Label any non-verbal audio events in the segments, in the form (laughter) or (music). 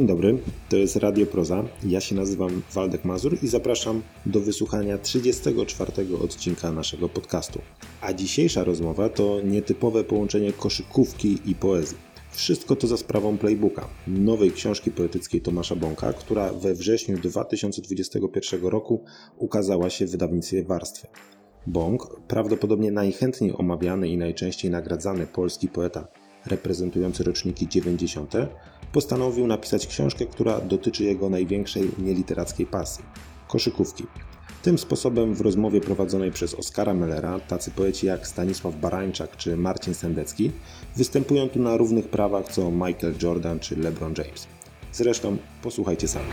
Dzień dobry, to jest Radio Proza. Ja się nazywam Waldek Mazur i zapraszam do wysłuchania 34 odcinka naszego podcastu. A dzisiejsza rozmowa to nietypowe połączenie koszykówki i poezji. Wszystko to za sprawą Playbooka, nowej książki poetyckiej Tomasza Bąka, która we wrześniu 2021 roku ukazała się w wydawnictwie Warstwy. Bąk, prawdopodobnie najchętniej omawiany i najczęściej nagradzany polski poeta reprezentujący roczniki 90., postanowił napisać książkę, która dotyczy jego największej nieliterackiej pasji koszykówki. Tym sposobem w rozmowie prowadzonej przez Oskara Mellera tacy poeci jak Stanisław Barańczak czy Marcin Sendecki występują tu na równych prawach co Michael Jordan czy LeBron James. Zresztą posłuchajcie sami.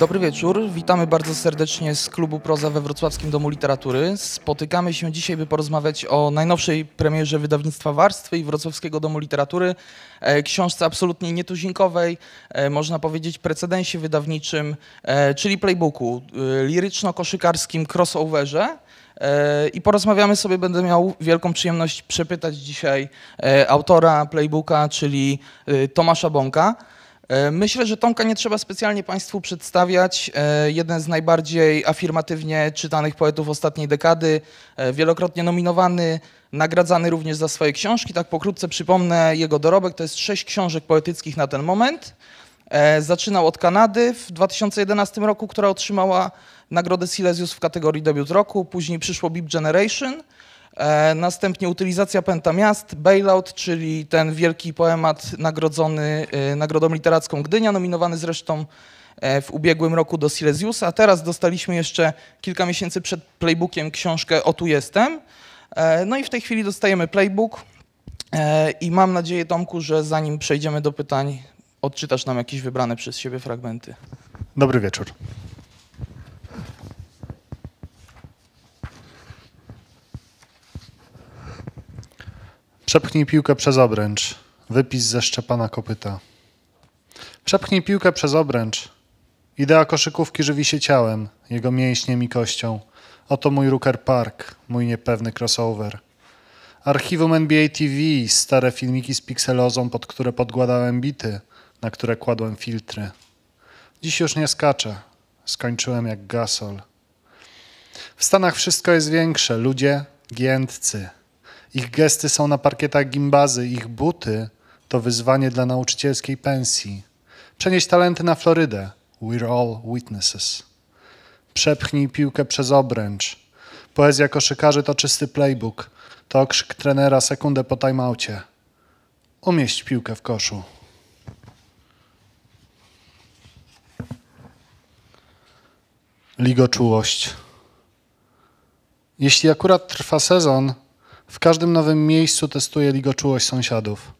Dobry wieczór, witamy bardzo serdecznie z klubu Proza we Wrocławskim Domu Literatury. Spotykamy się dzisiaj, by porozmawiać o najnowszej premierze wydawnictwa Warstwy i Wrocławskiego Domu Literatury, e, książce absolutnie nietuzinkowej, e, można powiedzieć precedensie wydawniczym, e, czyli playbooku, liryczno-koszykarskim crossoverze. I porozmawiamy sobie, będę miał wielką przyjemność przepytać dzisiaj autora playbooka, czyli Tomasza Bąka. E, myślę, że Tomka nie trzeba specjalnie Państwu przedstawiać. E, jeden z najbardziej afirmatywnie czytanych poetów ostatniej dekady, e, wielokrotnie nominowany, nagradzany również za swoje książki. Tak pokrótce przypomnę jego dorobek. To jest sześć książek poetyckich na ten moment. Zaczynał od Kanady w 2011 roku, która otrzymała nagrodę Silesius w kategorii debiut roku. Później przyszło Beep Generation. E, następnie utylizacja pęta miast, Bailout, czyli ten wielki poemat nagrodzony e, Nagrodą Literacką Gdynia, nominowany zresztą e, w ubiegłym roku do Silesiusa. Teraz dostaliśmy jeszcze kilka miesięcy przed playbookiem książkę O tu jestem. No i w tej chwili dostajemy playbook i mam nadzieję, Tomku, że zanim przejdziemy do pytań, odczytasz nam jakieś wybrane przez siebie fragmenty. Dobry wieczór. Przepchnij piłkę przez obręcz. Wypis ze Szczepana Kopyta. Przepchnij piłkę przez obręcz. Idea koszykówki żywi się ciałem, jego mięśniem i kością. Oto mój Rooker Park, mój niepewny crossover. Archiwum NBA TV, stare filmiki z pikselozą, pod które podkładałem bity, na które kładłem filtry. Dziś już nie skaczę. Skończyłem jak gasol. W Stanach wszystko jest większe. Ludzie giętcy. Ich gesty są na parkietach gimbazy, ich buty to wyzwanie dla nauczycielskiej pensji. Przenieś talenty na Florydę. We're all witnesses. Przepchnij piłkę przez obręcz. Poezja koszykarzy to czysty playbook. To okrzyk trenera sekundę po timeoutie. Umieść piłkę w koszu. Ligoczułość. Jeśli akurat trwa sezon, w każdym nowym miejscu testuję ligoczułość sąsiadów.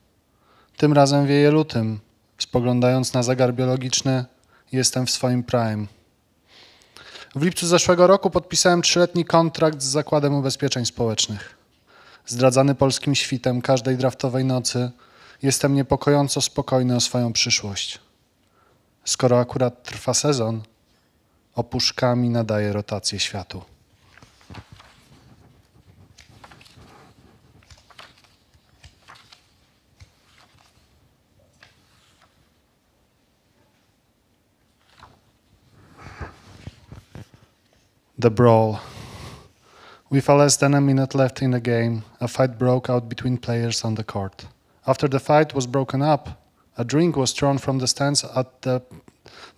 Tym razem wieje lutym. Spoglądając na zegar biologiczny, jestem w swoim prime. W lipcu zeszłego roku podpisałem trzyletni kontrakt z Zakładem Ubezpieczeń Społecznych. Zdradzany polskim świtem każdej draftowej nocy, jestem niepokojąco spokojny o swoją przyszłość. Skoro akurat trwa sezon, opuszkami nadaje rotację światu. The Brawl. With less than a minute left in the game, a fight broke out between players on the court. After the fight was broken up, a drink was thrown from the stands at the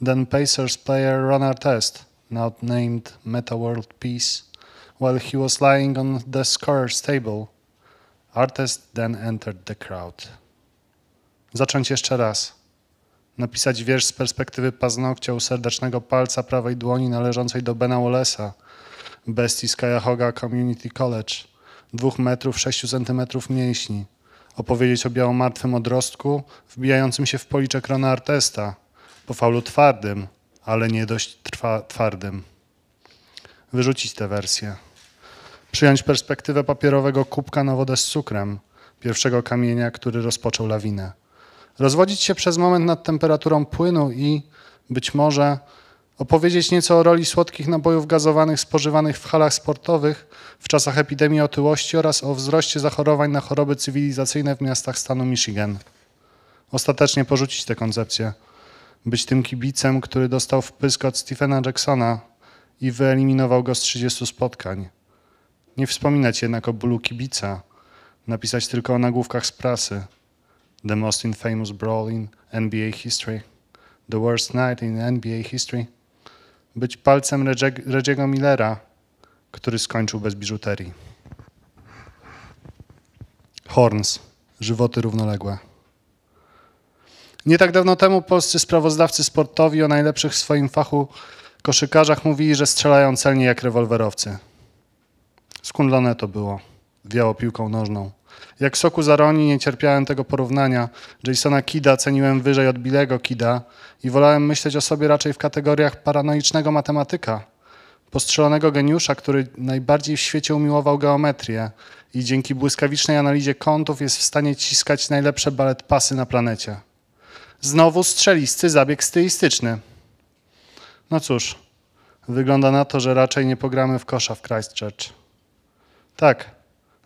then Pacers player Ron Artest, now named Meta World Peace, while he was lying on the scorer's table. Artest then entered the crowd. Zacząć jeszcze raz. Napisać wiersz z perspektywy paznokcia u serdecznego palca prawej dłoni należącej do Bena Wallace'a, bestii z Cuyahoga Community College, dwóch metrów sześciu centymetrów mięśni, opowiedzieć o białomartwym odrostku wbijającym się w policzek Rona Artesta, po faulu twardym, ale nie dość trwa, twardym. Wyrzucić tę wersję. Przyjąć perspektywę papierowego kubka na wodę z cukrem, pierwszego kamienia, który rozpoczął lawinę Rozwodzić się przez moment nad temperaturą płynu i być może opowiedzieć nieco o roli słodkich napojów gazowanych spożywanych w halach sportowych w czasach epidemii otyłości oraz o wzroście zachorowań na choroby cywilizacyjne w miastach stanu Michigan. Ostatecznie porzucić tę koncepcję. Być tym kibicem, który dostał wpysk od Stephena Jacksona i wyeliminował go z 30 spotkań. Nie wspominać jednak o bólu kibica, napisać tylko o nagłówkach z prasy. The most infamous brawl in NBA history. The worst night in NBA history. Być palcem Reggie'ego Millera, który skończył bez biżuterii. Horns. Żywoty równoległe. Nie tak dawno temu polscy sprawozdawcy sportowi o najlepszych w swoim fachu koszykarzach mówili, że strzelają celnie jak rewolwerowcy. Skundlone to było. Wiało piłką nożną. Jak soku zaroni nie cierpiałem tego porównania. Jasona Kida ceniłem wyżej od Bilego Kida i wolałem myśleć o sobie raczej w kategoriach paranoicznego matematyka. Postrzelonego geniusza, który najbardziej w świecie umiłował geometrię i dzięki błyskawicznej analizie kątów jest w stanie ciskać najlepsze balet pasy na planecie. Znowu strzelisty zabieg stylistyczny. No cóż, wygląda na to, że raczej nie pogramy w kosza w Christchurch. Tak,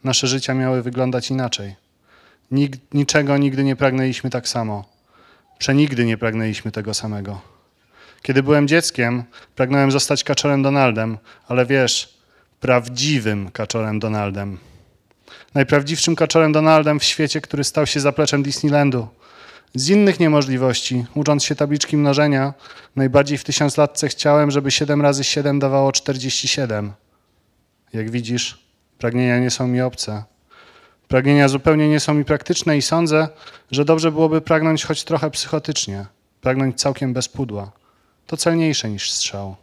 nasze życia miały wyglądać inaczej. Nig niczego nigdy nie pragnęliśmy tak samo. Przenigdy nie pragnęliśmy tego samego. Kiedy byłem dzieckiem, pragnąłem zostać kaczorem Donaldem, ale wiesz, prawdziwym kaczorem Donaldem. Najprawdziwszym kaczorem Donaldem w świecie, który stał się zapleczem Disneylandu. Z innych niemożliwości, ucząc się tabliczki mnożenia, najbardziej w tysiąclatce chciałem, żeby 7 razy 7 dawało 47. Jak widzisz, pragnienia nie są mi obce. Pragnienia zupełnie nie są mi praktyczne i sądzę, że dobrze byłoby pragnąć choć trochę psychotycznie, pragnąć całkiem bez pudła. To celniejsze niż strzał.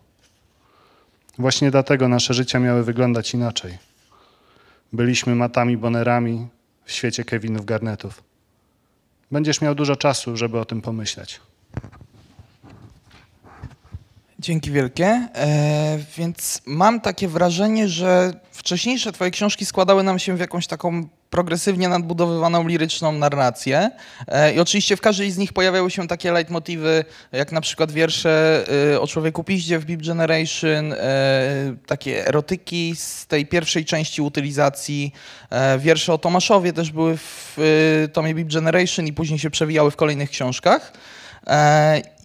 Właśnie dlatego nasze życia miały wyglądać inaczej. Byliśmy matami bonerami w świecie Kevinów Garnetów. Będziesz miał dużo czasu, żeby o tym pomyśleć. Dzięki wielkie. E, więc mam takie wrażenie, że wcześniejsze twoje książki składały nam się w jakąś taką progresywnie nadbudowywaną liryczną narrację. E, I oczywiście w każdej z nich pojawiały się takie leitmotywy, jak na przykład wiersze e, o człowieku piździe w Beep Generation, e, takie erotyki z tej pierwszej części utylizacji. E, wiersze o Tomaszowie też były w e, tomie Beep Generation i później się przewijały w kolejnych książkach.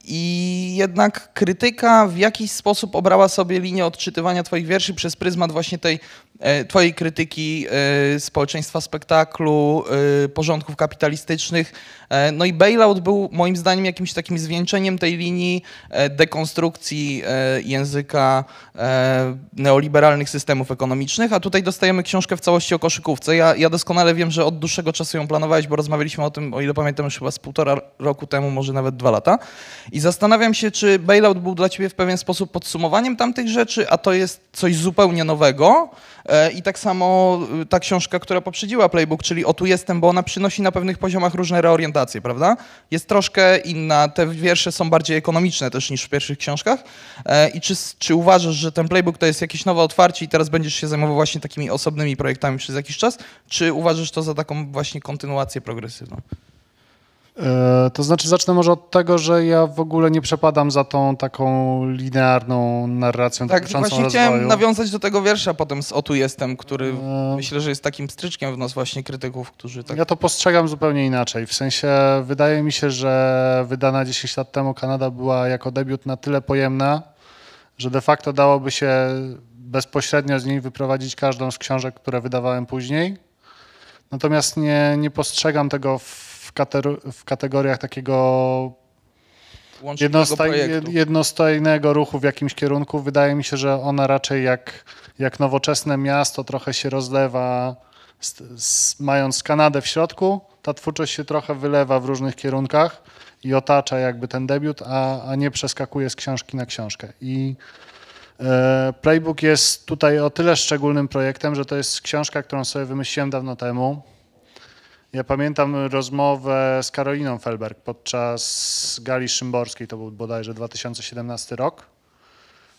I jednak krytyka w jakiś sposób obrała sobie linię odczytywania Twoich wierszy przez pryzmat właśnie tej Twojej krytyki e, społeczeństwa spektaklu, e, porządków kapitalistycznych. E, no i bailout był moim zdaniem jakimś takim zwieńczeniem tej linii e, dekonstrukcji e, języka e, neoliberalnych systemów ekonomicznych, a tutaj dostajemy książkę w całości o koszykówce. Ja, ja doskonale wiem, że od dłuższego czasu ją planowałeś, bo rozmawialiśmy o tym, o ile pamiętam, już chyba z półtora roku temu, może nawet dwa lata. I zastanawiam się, czy bailout był dla ciebie w pewien sposób podsumowaniem tamtych rzeczy, a to jest coś zupełnie nowego. E, I tak samo y, ta książka, która poprzedziła Playbook, czyli O tu jestem, bo ona przynosi na pewnych poziomach różne reorientacje, prawda? Jest troszkę inna, te wiersze są bardziej ekonomiczne też niż w pierwszych książkach. E, I czy, czy uważasz, że ten Playbook to jest jakieś nowe otwarcie i teraz będziesz się zajmował właśnie takimi osobnymi projektami przez jakiś czas? Czy uważasz to za taką właśnie kontynuację progresywną? E, To znaczy, zacznę może od tego, że ja w ogóle nie przepadam za tą taką linearną narracją Tak, właśnie rozwoju. chciałem nawiązać do tego wiersza potem z O tu jestem, który E, myślę, że jest takim stryczkiem w nos właśnie krytyków, którzy tak... Ja to postrzegam zupełnie inaczej. W sensie wydaje mi się, że wydana 10 lat temu Kanada była jako debiut na tyle pojemna, że de facto dałoby się bezpośrednio z niej wyprowadzić każdą z książek, które wydawałem później. Natomiast nie, nie postrzegam tego w, w kategoriach takiego jednostaj, jednostajnego ruchu w jakimś kierunku. Wydaje mi się, że ona raczej jak, jak nowoczesne miasto trochę się rozlewa, z, z, mając Kanadę w środku, ta twórczość się trochę wylewa w różnych kierunkach i otacza jakby ten debiut, a, a nie przeskakuje z książki na książkę. I e, Playbook jest tutaj o tyle szczególnym projektem, że to jest książka, którą sobie wymyśliłem dawno temu. Ja pamiętam rozmowę z Karoliną Felberg podczas gali szymborskiej, to był bodajże 2017 rok.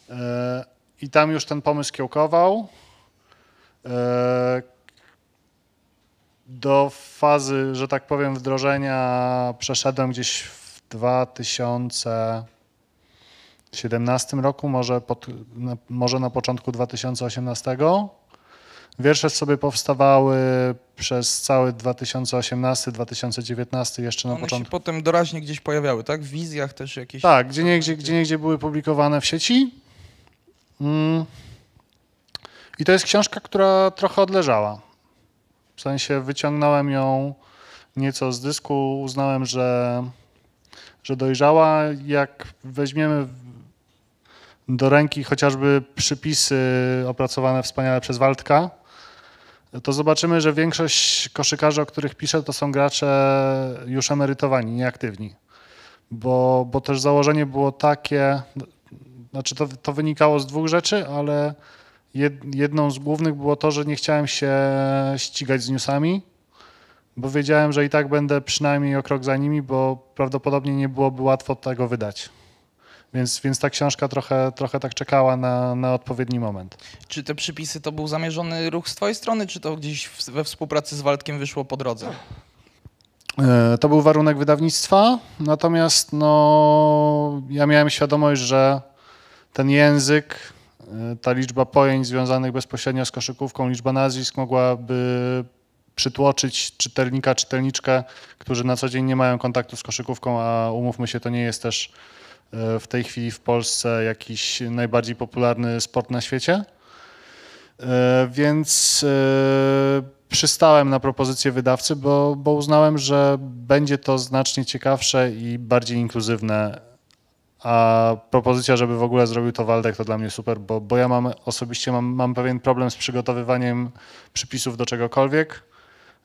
E, I tam już ten pomysł kiełkował. E, do fazy, że tak powiem, wdrożenia przeszedłem gdzieś w 2017 roku, może, pod, może na początku 2018. Wiersze sobie powstawały przez cały 2018-2019, jeszcze na One się początku. potem doraźnie gdzieś pojawiały, tak? W wizjach też jakieś. Tak, gdzie niegdzie, gdzie niegdzie były publikowane w sieci. Mm. I to jest książka, która trochę odleżała. W sensie wyciągnąłem ją nieco z dysku, uznałem, że, że dojrzała. Jak weźmiemy do ręki chociażby przypisy opracowane wspaniale przez Waldka, to zobaczymy, że większość koszykarzy, o których piszę, to są gracze już emerytowani, nieaktywni bo, bo też założenie było takie, znaczy to, to wynikało z dwóch rzeczy, ale jed, jedną z głównych było to, że nie chciałem się ścigać z newsami, bo wiedziałem, że i tak będę przynajmniej o krok za nimi, bo prawdopodobnie nie byłoby łatwo tego wydać. Więc, więc ta książka trochę, trochę tak czekała na, na odpowiedni moment. Czy te przypisy to był zamierzony ruch z twojej strony, czy to gdzieś we współpracy z Waldkiem wyszło po drodze? E, To był warunek wydawnictwa, natomiast no, ja miałem świadomość, że ten język, e, ta liczba pojęć związanych bezpośrednio z koszykówką, liczba nazwisk mogłaby przytłoczyć czytelnika, czytelniczkę, którzy na co dzień nie mają kontaktu z koszykówką, a umówmy się, to nie jest też w tej chwili w Polsce jakiś najbardziej popularny sport na świecie. E, Więc e, przystałem na propozycję wydawcy, bo, bo uznałem, że będzie to znacznie ciekawsze i bardziej inkluzywne. A propozycja, żeby w ogóle zrobił to Waldek, to dla mnie super, bo, bo ja mam osobiście mam, mam pewien problem z przygotowywaniem przypisów do czegokolwiek.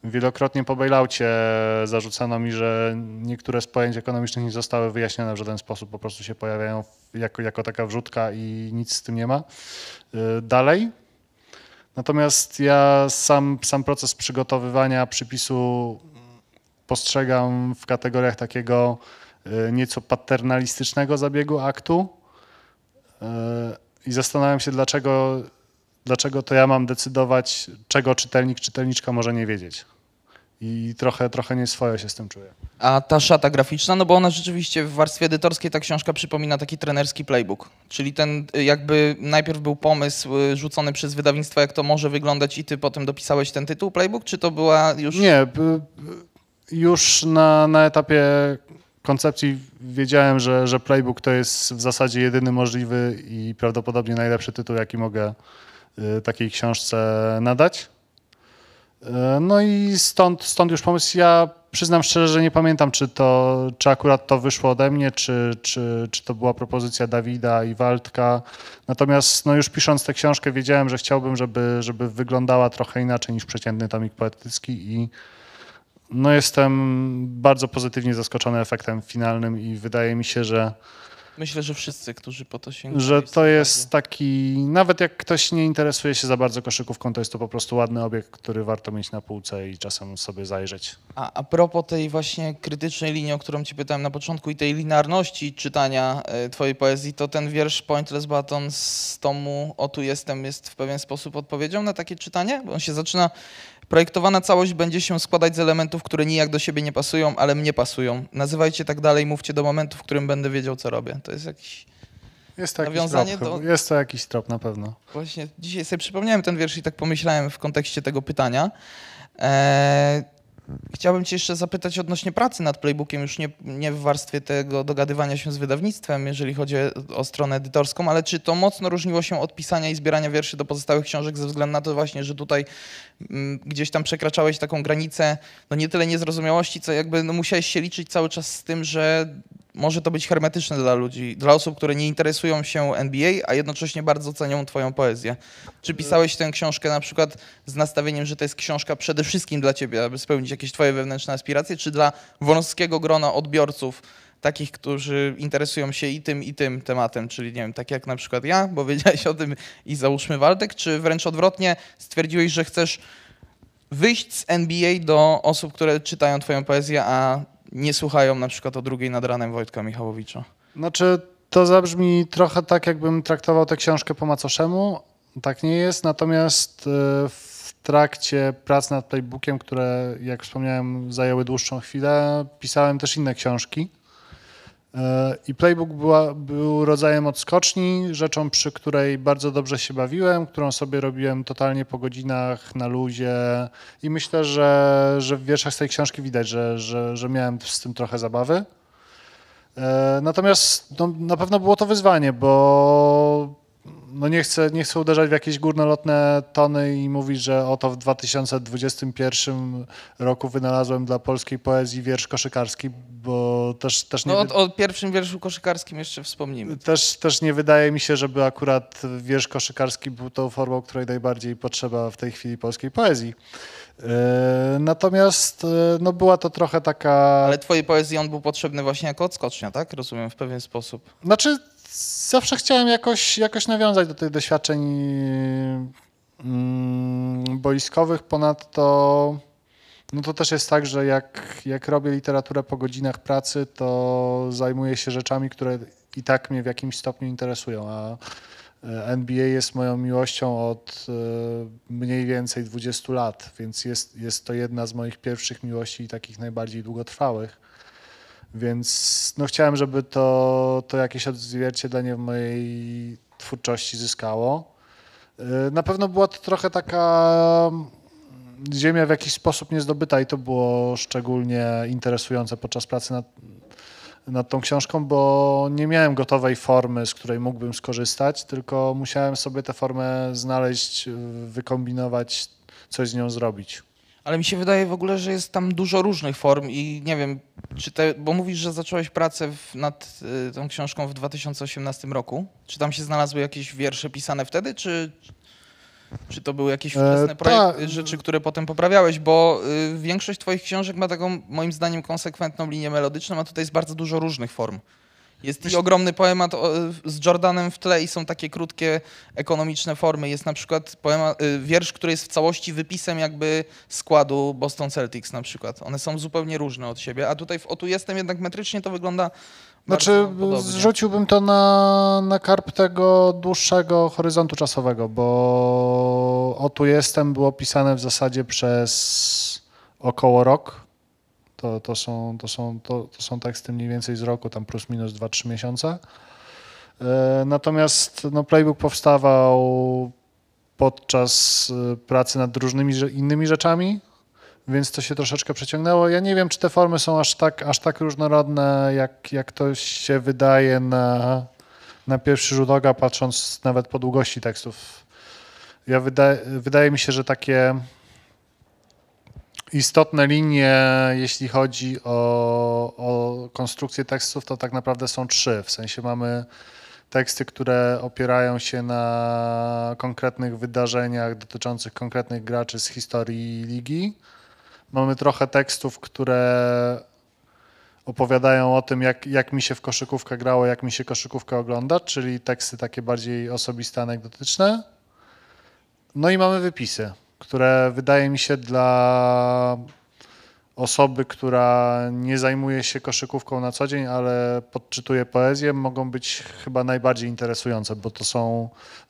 Wielokrotnie po bailoutie zarzucano mi, że niektóre z pojęć ekonomicznych nie zostały wyjaśnione w żaden sposób, po prostu się pojawiają jako, jako taka wrzutka i nic z tym nie ma. Y, Dalej, Natomiast ja sam, sam proces przygotowywania przypisu postrzegam w kategoriach takiego y, nieco paternalistycznego zabiegu aktu Y, i zastanawiam się, dlaczego, dlaczego to ja mam decydować, czego czytelnik, czytelniczka może nie wiedzieć. I trochę, trochę nieswojo się z tym czuję. A ta szata graficzna, no bo ona rzeczywiście w warstwie edytorskiej ta książka przypomina taki trenerski playbook. Czyli ten y, jakby najpierw był pomysł y, rzucony przez wydawnictwo, jak to może wyglądać i ty potem dopisałeś ten tytuł playbook, czy to była już... Nie, już na, na etapie koncepcji wiedziałem, że, że Playbook to jest w zasadzie jedyny możliwy i prawdopodobnie najlepszy tytuł, jaki mogę takiej książce nadać. Y, No i stąd, stąd już pomysł. Ja przyznam szczerze, że nie pamiętam, czy, to, czy akurat to wyszło ode mnie, czy, czy, czy to była propozycja Dawida i Waldka. Natomiast no już pisząc tę książkę wiedziałem, że chciałbym, żeby, żeby wyglądała trochę inaczej niż przeciętny tomik poetycki i no jestem bardzo pozytywnie zaskoczony efektem finalnym i wydaje mi się, że, Myślę, że wszyscy, którzy po to sięgają. że to jest taki, nawet jak ktoś nie interesuje się za bardzo koszykówką, to jest to po prostu ładny obiekt, który warto mieć na półce i czasem sobie zajrzeć. A, a propos tej właśnie krytycznej linii, o którą ci pytałem na początku i tej linearności czytania e, twojej poezji, to ten wiersz Pointless Button z tomu O tu jestem jest w pewien sposób odpowiedzią na takie czytanie? Bo on się zaczyna, projektowana całość będzie się składać z elementów, które nijak do siebie nie pasują, ale mnie pasują. Nazywajcie tak dalej, mówcie do momentu, w którym będę wiedział, co robię. To jest jakiś... Jest to jakiś Nawiązanie trop, do- jest to jakiś trop na pewno. Właśnie dzisiaj sobie przypomniałem ten wiersz i tak pomyślałem w kontekście tego pytania. Eee, chciałbym Cię jeszcze zapytać odnośnie pracy nad playbookiem, już nie, nie w warstwie tego dogadywania się z wydawnictwem, jeżeli chodzi o stronę edytorską, ale czy to mocno różniło się od pisania i zbierania wierszy do pozostałych książek ze względu na to właśnie, że tutaj mm, gdzieś tam przekraczałeś taką granicę, no nie tyle niezrozumiałości, co jakby no, musiałeś się liczyć cały czas z tym, że może to być hermetyczne dla ludzi, dla osób, które nie interesują się NBA, a jednocześnie bardzo cenią twoją poezję. Czy pisałeś tę książkę na przykład z nastawieniem, że to jest książka przede wszystkim dla ciebie, aby spełnić jakieś twoje wewnętrzne aspiracje, czy dla wąskiego grona odbiorców, takich, którzy interesują się i tym, i tym tematem, czyli nie wiem, tak jak na przykład ja, bo (laughs) wiedziałeś o tym i załóżmy Waldek, czy wręcz odwrotnie stwierdziłeś, że chcesz wyjść z NBA do osób, które czytają twoją poezję, a nie słuchają na przykład o drugiej nad ranem Wojtka Michałowicza. Znaczy, to zabrzmi trochę tak, jakbym traktował tę książkę po macoszemu. Tak nie jest, natomiast e, w trakcie prac nad playbookiem, które, jak wspomniałem, zajęły dłuższą chwilę, pisałem też inne książki. E, I playbook była, był rodzajem odskoczni, rzeczą, przy której bardzo dobrze się bawiłem, którą sobie robiłem totalnie po godzinach na luzie. I myślę, że, że w wierszach z tej książki widać, że, że, że miałem z tym trochę zabawy. E, Natomiast no, na pewno było to wyzwanie, bo no nie, chcę, nie chcę uderzać w jakieś górnolotne tony i mówić, że oto w 2021 roku wynalazłem dla polskiej poezji wiersz koszykarski, bo też, też, nie, No, o, o pierwszym wierszu koszykarskim jeszcze wspomnimy. też, też nie wydaje mi się, żeby akurat wiersz koszykarski był tą formą, której najbardziej potrzeba w tej chwili polskiej poezji. E, Natomiast e, no była to trochę taka... Ale twojej poezji on był potrzebny właśnie jako odskocznia, tak? Rozumiem, w pewien sposób. Znaczy, zawsze chciałem jakoś, jakoś nawiązać do tych doświadczeń mm, boiskowych. Ponadto, no to też jest tak, że jak, jak robię literaturę po godzinach pracy, to zajmuję się rzeczami, które i tak mnie w jakimś stopniu interesują, a e, NBA jest moją miłością od e, mniej więcej 20 lat, więc jest, jest to jedna z moich pierwszych miłości i takich najbardziej długotrwałych. Więc no chciałem, żeby to, to jakieś odzwierciedlenie w mojej twórczości zyskało. Yy, Na pewno była to trochę taka ziemia w jakiś sposób niezdobyta i to było szczególnie interesujące podczas pracy nad, nad tą książką, bo nie miałem gotowej formy, z której mógłbym skorzystać, tylko musiałem sobie tę formę znaleźć, wykombinować, coś z nią zrobić. Ale mi się wydaje w ogóle, że jest tam dużo różnych form i nie wiem, czy te, bo mówisz, że zacząłeś pracę w, nad y, tą książką w 2018 roku. Czy tam się znalazły jakieś wiersze pisane wtedy, czy, czy to były jakieś E, wczesne projekty, tak. rzeczy, które potem poprawiałeś? Bo y, większość twoich książek ma taką, moim zdaniem, konsekwentną linię melodyczną, a tutaj jest bardzo dużo różnych form. Jest i ogromny poemat o, z Jordanem w tle i są takie krótkie ekonomiczne formy. Jest na przykład poemat, y, wiersz, który jest w całości wypisem jakby składu Boston Celtics na przykład. One są zupełnie różne od siebie, a tutaj w O tu jestem jednak metrycznie to wygląda Znaczy, zrzuciłbym to na, na karp tego dłuższego horyzontu czasowego, bo o tu jestem było pisane w zasadzie przez około rok. To, to, są, to, są, to, to są teksty mniej więcej z roku, tam plus minus 2-3 miesiące. E, Natomiast no, playbook powstawał podczas e, pracy nad różnymi innymi rzeczami, więc to się troszeczkę przeciągnęło. Ja nie wiem, czy te formy są aż tak, aż tak różnorodne, jak, jak to się wydaje na, na pierwszy rzut oka, patrząc nawet po długości tekstów. Ja wydaje, wydaje mi się, że takie istotne linie, jeśli chodzi o, o konstrukcję tekstów, to tak naprawdę są trzy. W sensie mamy teksty, które opierają się na konkretnych wydarzeniach dotyczących konkretnych graczy z historii ligi. Mamy trochę tekstów, które opowiadają o tym, jak, jak mi się w koszykówkę grało, jak mi się koszykówkę ogląda, czyli teksty takie bardziej osobiste, anegdotyczne. No i mamy wypisy, które wydaje mi się dla osoby, która nie zajmuje się koszykówką na co dzień, ale podczytuje poezję, mogą być chyba najbardziej interesujące, bo to są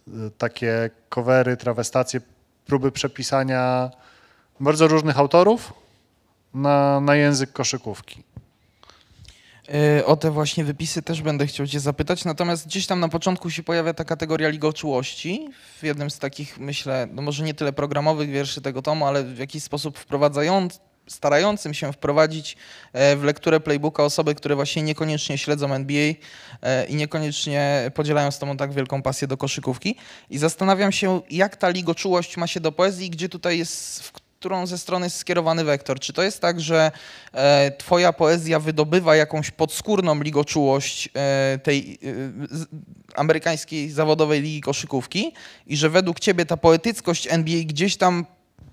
y, takie covery, trawestacje, próby przepisania bardzo różnych autorów na, na język koszykówki. Y, O te właśnie wypisy też będę chciał Cię zapytać, natomiast gdzieś tam na początku się pojawia ta kategoria ligoczułości w jednym z takich, myślę, no może nie tyle programowych wierszy tego tomu, ale w jakiś sposób wprowadzając, starającym się wprowadzić e, w lekturę playbooka osoby, które właśnie niekoniecznie śledzą NBA e, i niekoniecznie podzielają z Tobą tak wielką pasję do koszykówki. I zastanawiam się, jak ta ligoczułość ma się do poezji gdzie tutaj jest, w którą ze strony jest skierowany wektor. Czy to jest tak, że e, twoja poezja wydobywa jakąś podskórną ligoczułość e, tej e, z, amerykańskiej zawodowej ligi koszykówki i że według ciebie ta poetyckość NBA gdzieś tam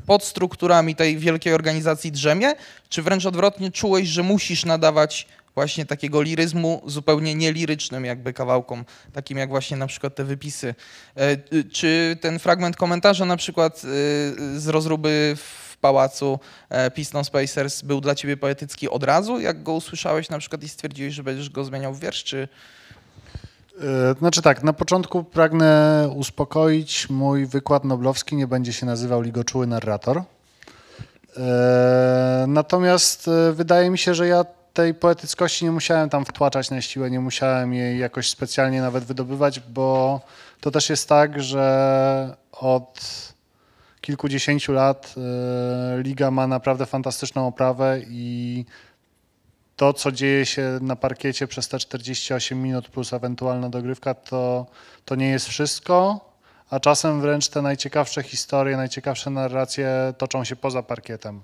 pod strukturami tej wielkiej organizacji drzemie, czy wręcz odwrotnie czułeś, że musisz nadawać właśnie takiego liryzmu zupełnie nielirycznym jakby kawałkom, takim jak właśnie na przykład te wypisy. E, y, Czy ten fragment komentarza na przykład y, z rozruby w pałacu e, Piston Spacers był dla ciebie poetycki od razu, jak go usłyszałeś na przykład i stwierdziłeś, że będziesz go zmieniał w wiersz, czy E, Znaczy tak, na początku pragnę uspokoić, mój wykład noblowski nie będzie się nazywał Ligoczuły Narrator. Natomiast wydaje mi się, że ja tej poetyckości nie musiałem tam wtłaczać na siłę, nie musiałem jej jakoś specjalnie nawet wydobywać, bo to też jest tak, że od kilkudziesięciu lat e, liga ma naprawdę fantastyczną oprawę i to, co dzieje się na parkiecie przez te 48 minut plus ewentualna dogrywka, to, to nie jest wszystko, a czasem wręcz te najciekawsze historie, najciekawsze narracje toczą się poza parkietem.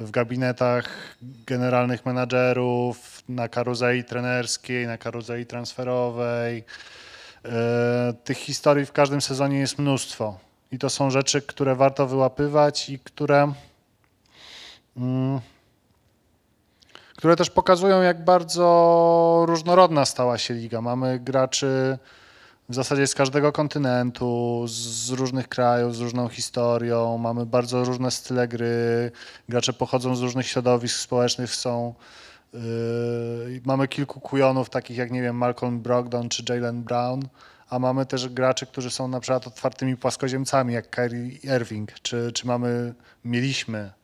W gabinetach generalnych menadżerów, na karuzeli trenerskiej, na karuzeli transferowej. E, Tych historii w każdym sezonie jest mnóstwo. I to są rzeczy, które warto wyłapywać i które. Mm, które też pokazują, jak bardzo różnorodna stała się liga. Mamy graczy w zasadzie z każdego kontynentu, z różnych krajów, z różną historią. Mamy bardzo różne style gry. Gracze pochodzą z różnych środowisk społecznych, są. Yy, mamy kilku kujonów, takich jak, nie wiem, Malcolm Brogdon czy Jalen Brown, a mamy też graczy, którzy są na przykład otwartymi płaskoziemcami, jak Kyrie Irving, czy, czy mamy, mieliśmy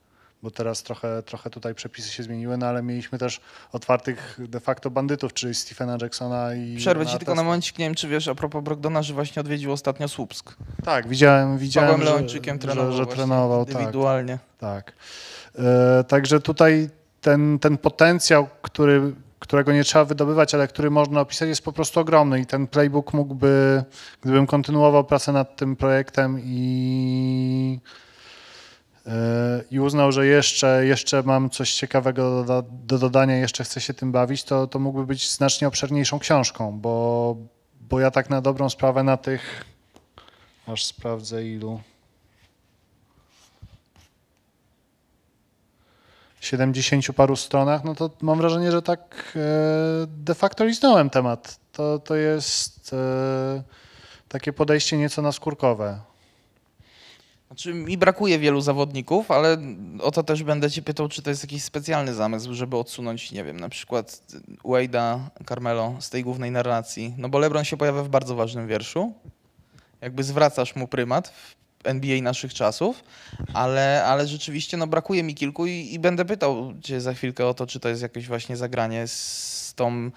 bo teraz trochę, trochę tutaj przepisy się zmieniły, no ale mieliśmy też otwartych de facto bandytów, czyli Stephena Jacksona i... Przerwę ci tylko na momencik, nie wiem czy wiesz a propos Brogdona, że właśnie odwiedził ostatnio Słupsk. Tak, widziałem, widziałem że, Leończykiem trenował że, że trenował, tak, indywidualnie. tak. E, także tutaj ten, ten potencjał, który, którego nie trzeba wydobywać, ale który można opisać, jest po prostu ogromny i ten playbook mógłby, gdybym kontynuował pracę nad tym projektem i i uznał, że jeszcze, jeszcze mam coś ciekawego do, do dodania, jeszcze chcę się tym bawić, to, to mógłby być znacznie obszerniejszą książką, bo, bo ja tak na dobrą sprawę na tych, aż sprawdzę ilu, 70 paru stronach, no to mam wrażenie, że tak e, de facto liznąłem temat. To, to jest e, takie podejście nieco naskórkowe. Znaczy, mi brakuje wielu zawodników, ale o to też będę cię pytał, czy to jest jakiś specjalny zamysł, żeby odsunąć, nie wiem, na przykład Wade'a, Carmelo z tej głównej narracji. No bo LeBron się pojawia w bardzo ważnym wierszu. Jakby zwracasz mu prymat w NBA naszych czasów, ale, ale rzeczywiście no, brakuje mi kilku i, i będę pytał cię za chwilkę o to, czy to jest jakieś właśnie zagranie z tą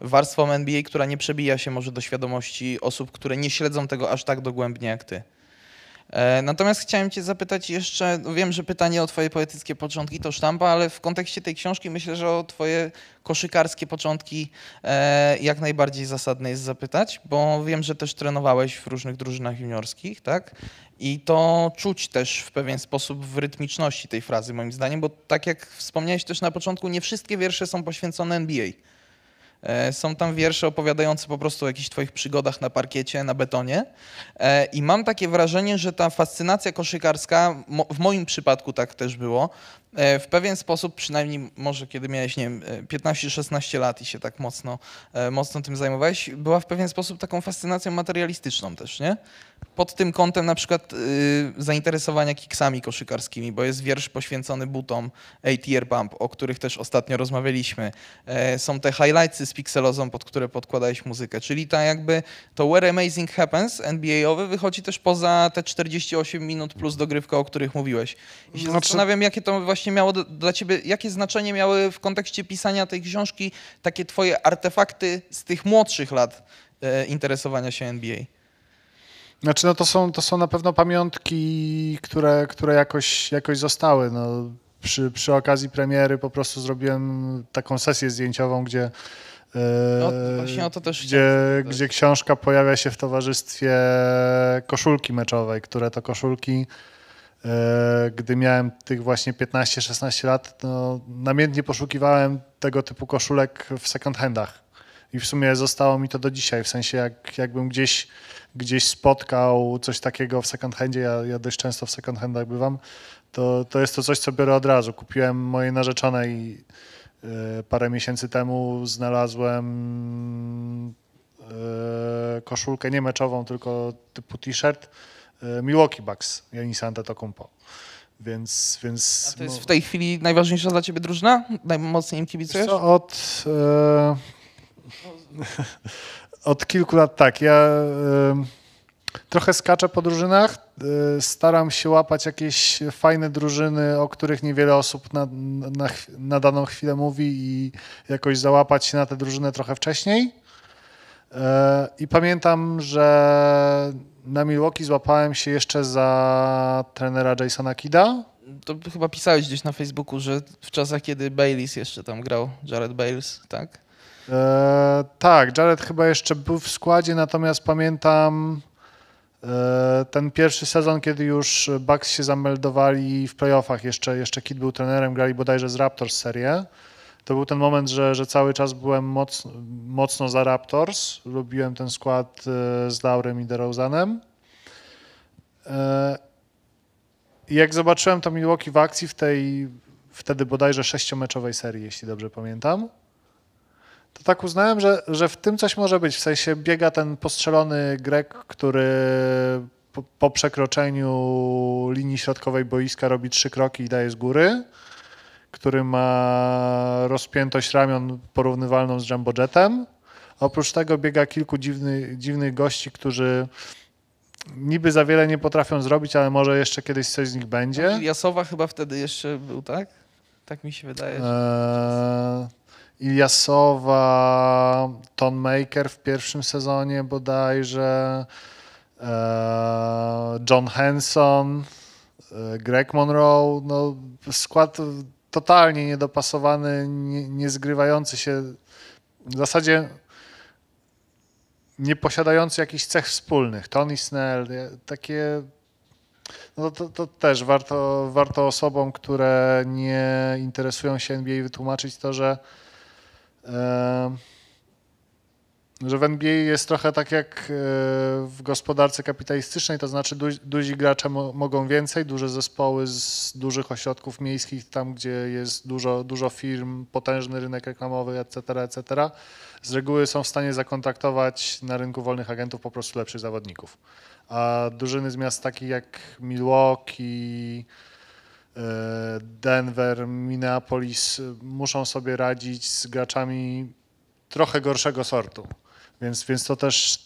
warstwą NBA, która nie przebija się może do świadomości osób, które nie śledzą tego aż tak dogłębnie jak ty. E, Natomiast chciałem Cię zapytać jeszcze, no wiem, że pytanie o Twoje poetyckie początki to sztampa, ale w kontekście tej książki myślę, że o Twoje koszykarskie początki e, jak najbardziej zasadne jest zapytać, bo wiem, że też trenowałeś w różnych drużynach juniorskich, tak? I to czuć też w pewien sposób w rytmiczności tej frazy, moim zdaniem, bo tak jak wspomniałeś też na początku, nie wszystkie wiersze są poświęcone NBA. E, Są tam wiersze opowiadające po prostu o jakichś twoich przygodach na parkiecie, na betonie. E, I mam takie wrażenie, że ta fascynacja koszykarska, w moim przypadku tak też było, w pewien sposób, przynajmniej może kiedy miałeś, nie wiem, e, 15-16 lat i się tak mocno, e, mocno tym zajmowałeś, była w pewien sposób taką fascynacją materialistyczną też, nie? Pod tym kątem na przykład y, zainteresowania kiksami koszykarskimi, bo jest wiersz poświęcony butom ATR Pump, o których też ostatnio rozmawialiśmy. E, są te highlightsy z Pixelozą, pod które podkładałeś muzykę, czyli ta jakby to Where Amazing Happens NBA-owy wychodzi też poza te 48 minut plus dogrywka, o których mówiłeś. I się Znaczy- zastanawiam, jakie to właśnie miało do, dla ciebie, jakie znaczenie miały w kontekście pisania tej książki takie twoje artefakty z tych młodszych lat e, interesowania się NBA. Znaczy, no to są, to są na pewno pamiątki, które, które jakoś, jakoś zostały. No, przy, przy okazji premiery po prostu zrobiłem taką sesję zdjęciową, gdzie, e, No, właśnie o to też gdzie, gdzie książka pojawia się w towarzystwie koszulki meczowej, które to koszulki, gdy miałem tych właśnie 15-16 lat, no, namiętnie poszukiwałem tego typu koszulek w second handach. I w sumie zostało mi to do dzisiaj, w sensie jak, jakbym gdzieś, gdzieś spotkał coś takiego w second handzie, ja, ja dość często w second handach bywam, to, to jest to coś, co biorę od razu. Kupiłem mojej narzeczonej e, parę miesięcy temu, znalazłem e, koszulkę nie meczową, tylko typu t-shirt e, Milwaukee Bucks, Janisa Antetokounmpo. Więc, więc A to jest no- w tej chwili najważniejsza dla ciebie drużyna? Najmocniej im kibicujesz? co, od, e, (laughs) Od kilku lat tak. Ja ym, trochę skaczę po drużynach. y, Staram się łapać jakieś fajne drużyny, o których niewiele osób na, na, na daną chwilę mówi i jakoś załapać się na tę drużynę trochę wcześniej. E, I pamiętam, że na Milwaukee złapałem się jeszcze za trenera Jasona Kida. To chyba pisałeś gdzieś na Facebooku, że w czasach, kiedy Baileys jeszcze tam grał, Jared Bales, tak? E, tak, Jared chyba jeszcze był w składzie, natomiast pamiętam e, ten pierwszy sezon, kiedy już Bucks się zameldowali w playoffach, jeszcze, jeszcze Kid był trenerem, grali bodajże z Raptors serię. To był ten moment, że, że cały czas byłem mocno, mocno za Raptors. Lubiłem ten skład e, z Laurem i DeRozanem. E, I jak zobaczyłem to Milwaukee w akcji w tej wtedy bodajże sześciomeczowej serii, jeśli dobrze pamiętam, to tak uznałem, że, że w tym coś może być. W sensie biega ten postrzelony Grek, który po, po przekroczeniu linii środkowej boiska robi trzy kroki i daje z góry, który ma rozpiętość ramion porównywalną z Jumbo Jetem. Oprócz tego biega kilku dziwnych, dziwnych gości, którzy niby za wiele nie potrafią zrobić, ale może jeszcze kiedyś coś z nich będzie. Jasowa chyba wtedy jeszcze był, tak? Tak mi się wydaje. że- Eee, Iliasowa, Ton Maker w pierwszym sezonie bodajże, eee, John Henson, eee, Greg Monroe, no skład totalnie niedopasowany, nie, się, w zasadzie nie posiadający jakichś cech wspólnych. Tony Snell, takie no to, to też warto, warto osobom, które nie interesują się NBA wytłumaczyć to, że, że w NBA jest trochę tak jak e, w gospodarce kapitalistycznej, to znaczy du, duzi gracze mo, mogą więcej, duże zespoły z dużych ośrodków miejskich, tam gdzie jest dużo, dużo firm, potężny rynek reklamowy, etc., etc., z reguły są w stanie zakontraktować na rynku wolnych agentów po prostu lepszych zawodników a drużyny z miast takich jak Milwaukee, e, Denver, Minneapolis e, muszą sobie radzić z graczami trochę gorszego sortu. Więc, więc to też,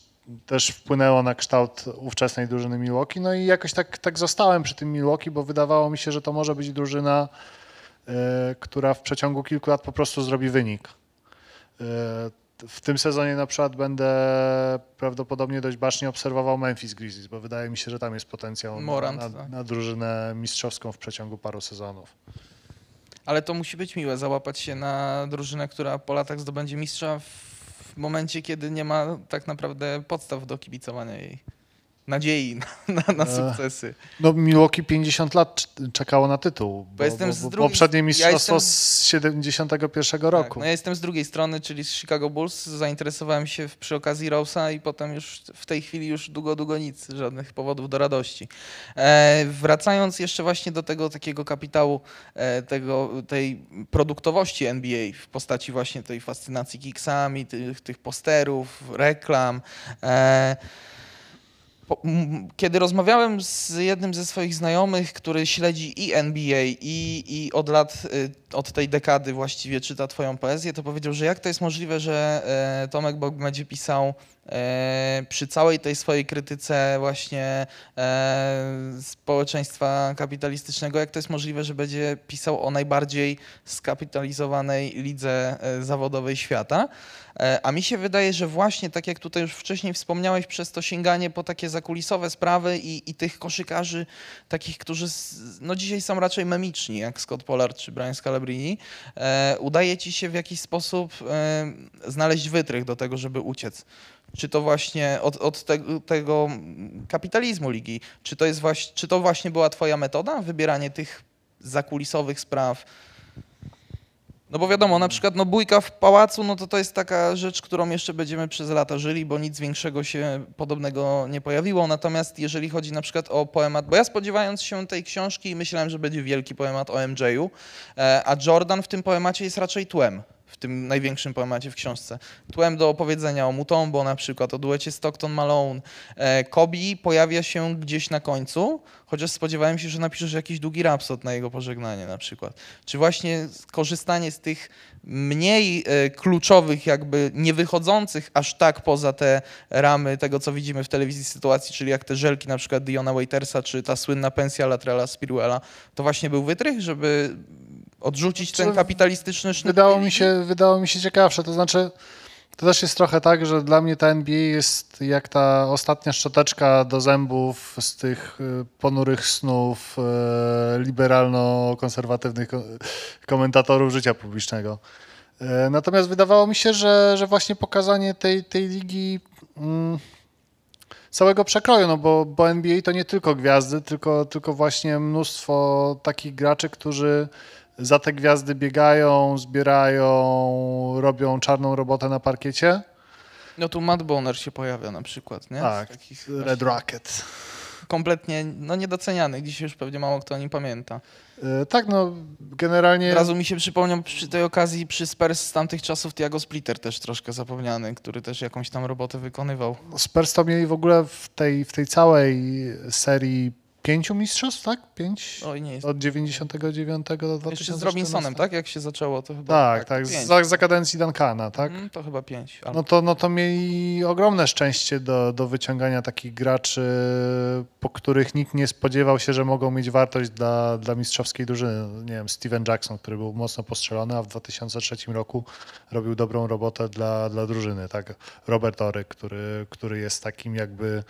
też wpłynęło na kształt ówczesnej drużyny Milwaukee. No i jakoś tak, tak zostałem przy tym Milwaukee, bo wydawało mi się, że to może być drużyna, e, która w przeciągu kilku lat po prostu zrobi wynik. E, w tym sezonie na przykład będę prawdopodobnie dość bacznie obserwował Memphis Grizzlies, bo wydaje mi się, że tam jest potencjał na, Morant, na, tak. na drużynę mistrzowską w przeciągu paru sezonów. Ale to musi być miłe, załapać się na drużynę, która po latach zdobędzie mistrza w momencie, kiedy nie ma tak naprawdę podstaw do kibicowania jej. Nadziei na, na, na E, sukcesy. No Milwaukee 50 lat cz- czekało na tytuł, bo, jestem bo, z bo drugiej- poprzednie ja mistrzostwo jestem- z 71 Tak, roku. no ja jestem z drugiej strony, czyli z Chicago Bulls. Zainteresowałem się przy okazji Rose'a i potem już w tej chwili już długo, długo nic, żadnych powodów do radości. E, wracając jeszcze właśnie do tego takiego kapitału, e, tego, tej produktowości NBA w postaci właśnie tej fascynacji kiksami, tych, tych posterów, reklam. E, Kiedy rozmawiałem z jednym ze swoich znajomych, który śledzi i NBA, i, i od lat, y, od tej dekady właściwie czyta Twoją poezję, to powiedział, że jak to jest możliwe, że e, Tomek Bog będzie pisał przy całej tej swojej krytyce właśnie e, społeczeństwa kapitalistycznego, jak to jest możliwe, że będzie pisał o najbardziej skapitalizowanej lidze e, zawodowej świata. E, A mi się wydaje, że właśnie tak jak tutaj już wcześniej wspomniałeś, przez to sięganie po takie zakulisowe sprawy i, i tych koszykarzy, takich, którzy no dzisiaj są raczej memiczni, jak Scott Pollard czy Brian Scalabrine, e, udaje ci się w jakiś sposób e, znaleźć wytrych do tego, żeby uciec. Czy to właśnie od, od tego, tego kapitalizmu ligi, czy to, jest właśnie, czy to właśnie była twoja metoda, wybieranie tych zakulisowych spraw, no bo wiadomo, na przykład no bójka w pałacu, no to to jest taka rzecz, którą jeszcze będziemy przez lata żyli, bo nic większego się podobnego nie pojawiło. Natomiast jeżeli chodzi na przykład o poemat, bo ja spodziewając się tej książki myślałem, że będzie wielki poemat o MJ-u, e, a Jordan w tym poemacie jest raczej tłem. Tym największym poemacie w książce. Tłem do opowiedzenia o Mutombo na przykład, o duecie Stockton-Malone. E, Kobi pojawia się gdzieś na końcu, chociaż spodziewałem się, że napiszesz jakiś długi rapsod na jego pożegnanie na przykład. Czy właśnie korzystanie z tych mniej e, kluczowych, jakby nie wychodzących aż tak poza te ramy tego, co widzimy w telewizji sytuacji, czyli jak te żelki na przykład Diona Waitersa, czy ta słynna pensja Latrella Spiruela, to właśnie był wytrych, żeby odrzucić ten kapitalistyczny sznyt? Wydało mi, się, wydało mi się ciekawsze. To znaczy, to też jest trochę tak, że dla mnie ta NBA jest jak ta ostatnia szczoteczka do zębów z tych y, ponurych snów y, liberalno-konserwatywnych ko- komentatorów życia publicznego. Y, Natomiast wydawało mi się, że, że właśnie pokazanie tej, tej ligi mm, całego przekroju, no bo, bo NBA to nie tylko gwiazdy, tylko, tylko właśnie mnóstwo takich graczy, którzy za te gwiazdy biegają, zbierają, robią czarną robotę na parkiecie. No tu Matt Boner się pojawia na przykład, nie? Tak, Red Rocket. kompletnie no, niedocenianych. Dzisiaj już pewnie mało kto o nim pamięta. Y, Tak, no generalnie... Od razu mi się przypomniał przy tej okazji przy Spurs z tamtych czasów Tiago Splitter też troszkę zapomniany, który też jakąś tam robotę wykonywał. Spurs to mieli w ogóle w tej, w tej całej serii pięciu mistrzostw, tak? Pięć? Oj, nie jest. Od 99 do 2014. Jeszcze z Robinsonem, tak? Jak się zaczęło, to chyba. Tak, tak, pięć. za, za kadencji Duncana, tak? Mm, to chyba pięć. No to, no to mieli ogromne szczęście do, do wyciągania takich graczy, po których nikt nie spodziewał się, że mogą mieć wartość dla, dla mistrzowskiej drużyny. Nie wiem, Steven Jackson, który był mocno postrzelony, a w 2003 roku robił dobrą robotę dla, dla drużyny. Tak? Robert Ory, który, który jest takim jakby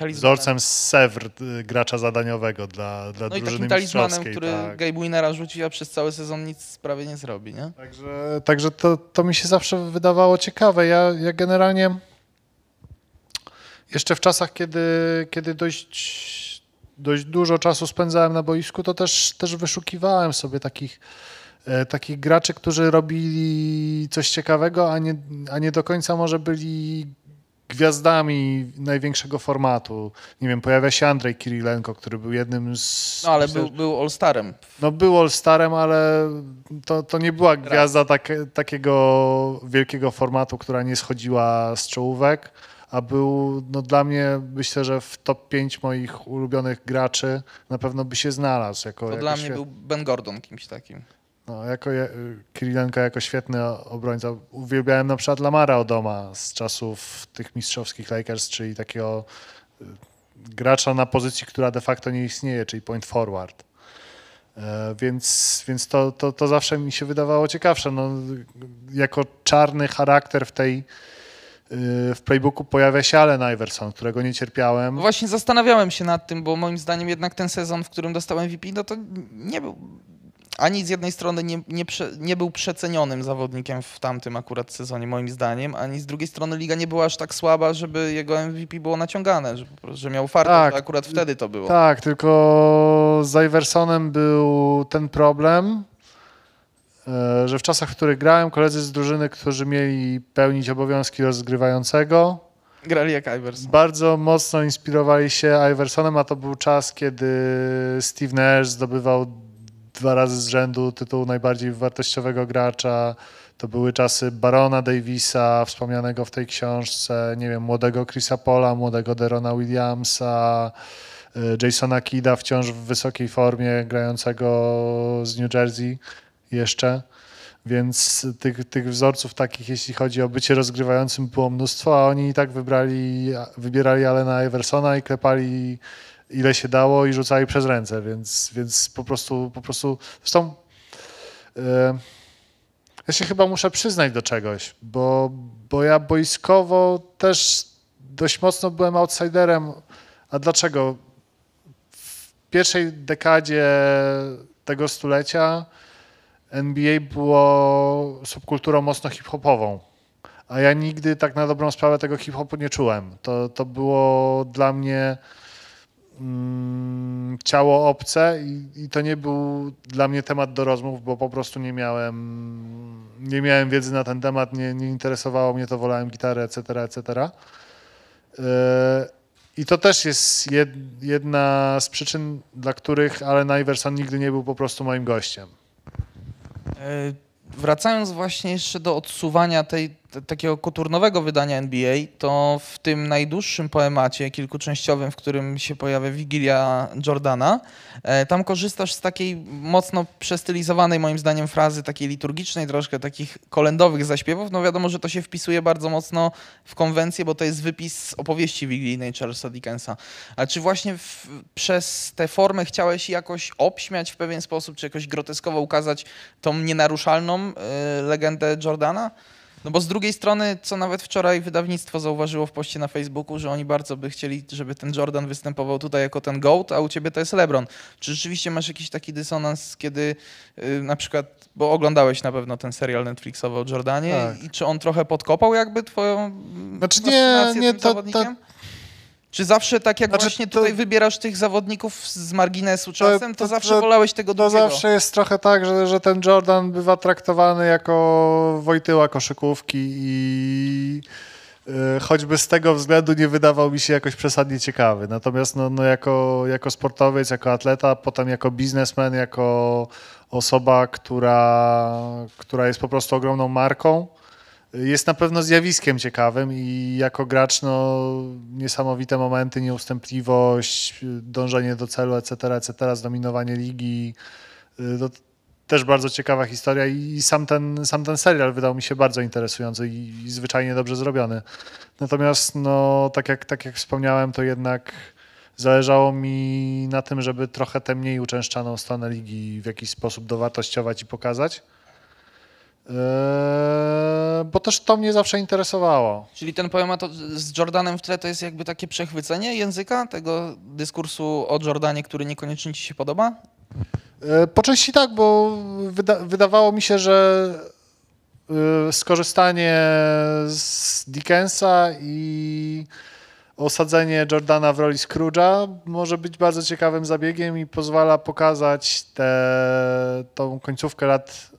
Talizmanem. wzorcem z Sevr, y, gracza zadaniowego dla, dla No i drużyny takim talizmanem, który tak. Gabe Winera rzuci, a przez cały sezon nic prawie nie zrobi, nie? Także, także to, to mi się zawsze wydawało ciekawe. Ja, ja generalnie jeszcze w czasach, kiedy, kiedy dość, dość dużo czasu spędzałem na boisku, to też, też wyszukiwałem sobie takich, e, takich graczy, którzy robili coś ciekawego, a nie, a nie do końca może byli gwiazdami największego formatu. Nie wiem, pojawia się Andrzej Kirilenko, który był jednym z... No ale myślę, był, był All-Starem. no był All-Starem, ale to, to nie była gwiazda tak, takiego wielkiego formatu, która nie schodziła z czołówek, a był no dla mnie, myślę, że w top 5 moich ulubionych graczy na pewno by się znalazł. Jako, To jako dla mnie był Ben Gordon kimś takim. No, jako je- Kirilenko jako świetny obrońca. Uwielbiałem na przykład Lamara Odoma z czasów tych mistrzowskich Lakers, czyli takiego y, gracza na pozycji, która de facto nie istnieje, czyli point forward. E, Więc, więc to, to, to zawsze mi się wydawało ciekawsze. No, jako czarny charakter w tej y, w playbooku pojawia się Allen Iverson, którego nie cierpiałem. Właśnie zastanawiałem się nad tym, bo moim zdaniem jednak ten sezon, w którym dostałem MVP, no to nie był ani z jednej strony nie, nie, nie był przecenionym zawodnikiem w tamtym akurat sezonie, moim zdaniem, ani z drugiej strony liga nie była aż tak słaba, żeby jego MVP było naciągane, że, po prostu, że miał farta, Tak. akurat wtedy to było. Tak, tylko z Iversonem był ten problem, e, że w czasach, w których grałem, koledzy z drużyny, którzy mieli pełnić obowiązki rozgrywającego, Grali jak Iverson. bardzo mocno inspirowali się Iversonem, a to był czas, kiedy Steve Nash zdobywał dwa razy z rzędu tytuł najbardziej wartościowego gracza. To były czasy Barona Davisa, wspomnianego w tej książce, nie wiem, młodego Chrisa Paula, młodego Derona Williamsa, y, Jasona Kida wciąż w wysokiej formie, grającego z New Jersey jeszcze. Więc tych, tych wzorców takich, jeśli chodzi o bycie rozgrywającym, było mnóstwo, a oni i tak wybrali, wybierali Alena Iversona i klepali ile się dało i rzucali przez ręce, więc, więc po prostu, po prostu, zresztą e, ja się chyba muszę przyznać do czegoś, bo, bo ja boiskowo też dość mocno byłem outsiderem. A dlaczego? W pierwszej dekadzie tego stulecia NBA było subkulturą mocno hip-hopową. A ja nigdy tak na dobrą sprawę tego hip-hopu nie czułem. To, to było dla mnie ciało obce i, i to nie był dla mnie temat do rozmów, bo po prostu nie miałem, nie miałem wiedzy na ten temat, nie, nie interesowało mnie to, wolałem gitarę, etc., etc. Yy, I to też jest jed, jedna z przyczyn, dla których Allen Iverson nigdy nie był po prostu moim gościem. E, wracając właśnie jeszcze do odsuwania tej, te, takiego koturnowego wydania NBA, to w tym najdłuższym poemacie kilkuczęściowym, w którym się pojawia Wigilia Jordana, e, tam korzystasz z takiej mocno przestylizowanej moim zdaniem frazy, takiej liturgicznej troszkę, takich kolędowych zaśpiewów. No wiadomo, że to się wpisuje bardzo mocno w konwencję, bo to jest wypis z opowieści wigilijnej Charlesa Dickensa. A czy właśnie w, przez tę formę chciałeś jakoś obśmiać w pewien sposób, czy jakoś groteskowo ukazać tą nienaruszalną y, legendę Jordana? No bo z drugiej strony, co nawet wczoraj wydawnictwo zauważyło w poście na Facebooku, że oni bardzo by chcieli, żeby ten Jordan występował tutaj jako ten GOAT, a u ciebie to jest LeBron. Czy rzeczywiście masz jakiś taki dysonans, kiedy y, na przykład, bo oglądałeś na pewno ten serial Netflixowy o Jordanie Tak. i czy on trochę podkopał jakby twoją Znaczy nie, nie, tym to- zawodnikiem? Czy zawsze tak jak Znaczy, właśnie to- tutaj wybierasz tych zawodników z marginesu To- czasem, to, to- zawsze to- wolałeś tego To drugiego? zawsze jest trochę tak, że, że ten Jordan bywa traktowany jako Wojtyła koszykówki i y, choćby z tego względu nie wydawał mi się jakoś przesadnie ciekawy. Natomiast no, no jako, jako sportowiec, jako atleta, potem jako biznesmen, jako osoba, która, która jest po prostu ogromną marką, jest na pewno zjawiskiem ciekawym i jako gracz no, niesamowite momenty, nieustępliwość, dążenie do celu, etc., etc., zdominowanie ligi. Y, To też bardzo ciekawa historia i sam ten, sam ten serial wydał mi się bardzo interesujący i, i zwyczajnie dobrze zrobiony. Natomiast no, tak, jak, tak jak wspomniałem, to jednak zależało mi na tym, żeby trochę tę mniej uczęszczaną stronę ligi w jakiś sposób dowartościować i pokazać. Eee, bo też to mnie zawsze interesowało. Czyli ten poemat z Jordanem w tle to jest jakby takie przechwycenie języka, tego dyskursu o Jordanie, który niekoniecznie ci się podoba? E, Po części tak, bo wyda wydawało mi się, że e, skorzystanie z Dickensa i osadzenie Jordana w roli Scrooge'a może być bardzo ciekawym zabiegiem i pozwala pokazać tę tą końcówkę lat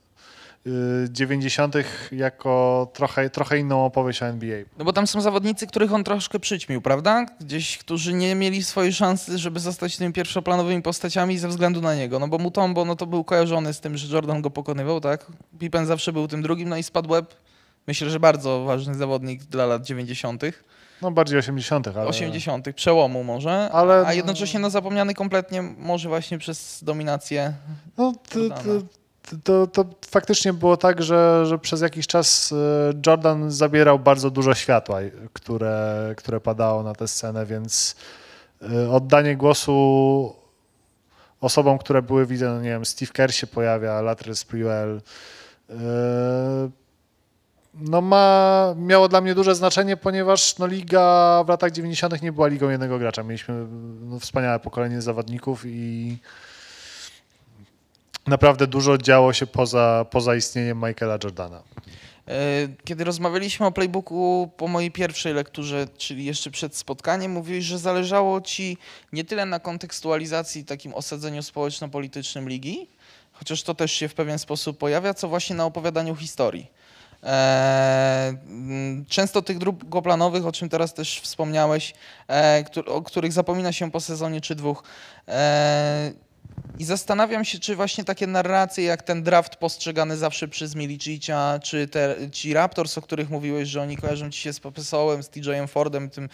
90. jako trochę, trochę inną opowieść o NBA. No bo tam są zawodnicy, których on troszkę przyćmił, prawda? Gdzieś, którzy nie mieli swojej szansy, żeby zostać tymi pierwszoplanowymi postaciami ze względu na niego. No bo Mutombo, no to był kojarzony z tym, że Jordan go pokonywał, tak? Pippen zawsze był tym drugim, no i spadł Webb. Myślę, że bardzo ważny zawodnik dla lat 90., No bardziej 80., ale... 80., przełomu może, Ale- a jednocześnie no zapomniany kompletnie może właśnie przez dominację No, to, Jordana. To, to, faktycznie było tak, że, że przez jakiś czas e, Jordan zabierał bardzo dużo światła, które, które padało na tę scenę, więc e, oddanie głosu osobom, które były, widzę, no nie wiem, Steve Kerr się pojawia, Latrell Sprewell, e, no ma, miało dla mnie duże znaczenie, ponieważ no, liga w latach 90. nie była ligą jednego gracza. Mieliśmy no, wspaniałe pokolenie zawodników i naprawdę dużo działo się poza, poza istnieniem Michaela Jordana. E, Kiedy rozmawialiśmy o playbooku po mojej pierwszej lekturze, czyli jeszcze przed spotkaniem, mówiłeś, że zależało ci nie tyle na kontekstualizacji, takim osadzeniu społeczno-politycznym ligi, chociaż to też się w pewien sposób pojawia, co właśnie na opowiadaniu historii. E, Często tych drugoplanowych, o czym teraz też wspomniałeś, e, o których zapomina się po sezonie czy dwóch. I zastanawiam się, czy właśnie takie narracje jak ten draft postrzegany zawsze przez Milicicia, czy te, ci Raptors, o których mówiłeś, że oni kojarzą ci się z Popesołem, z TJ Fordem, tym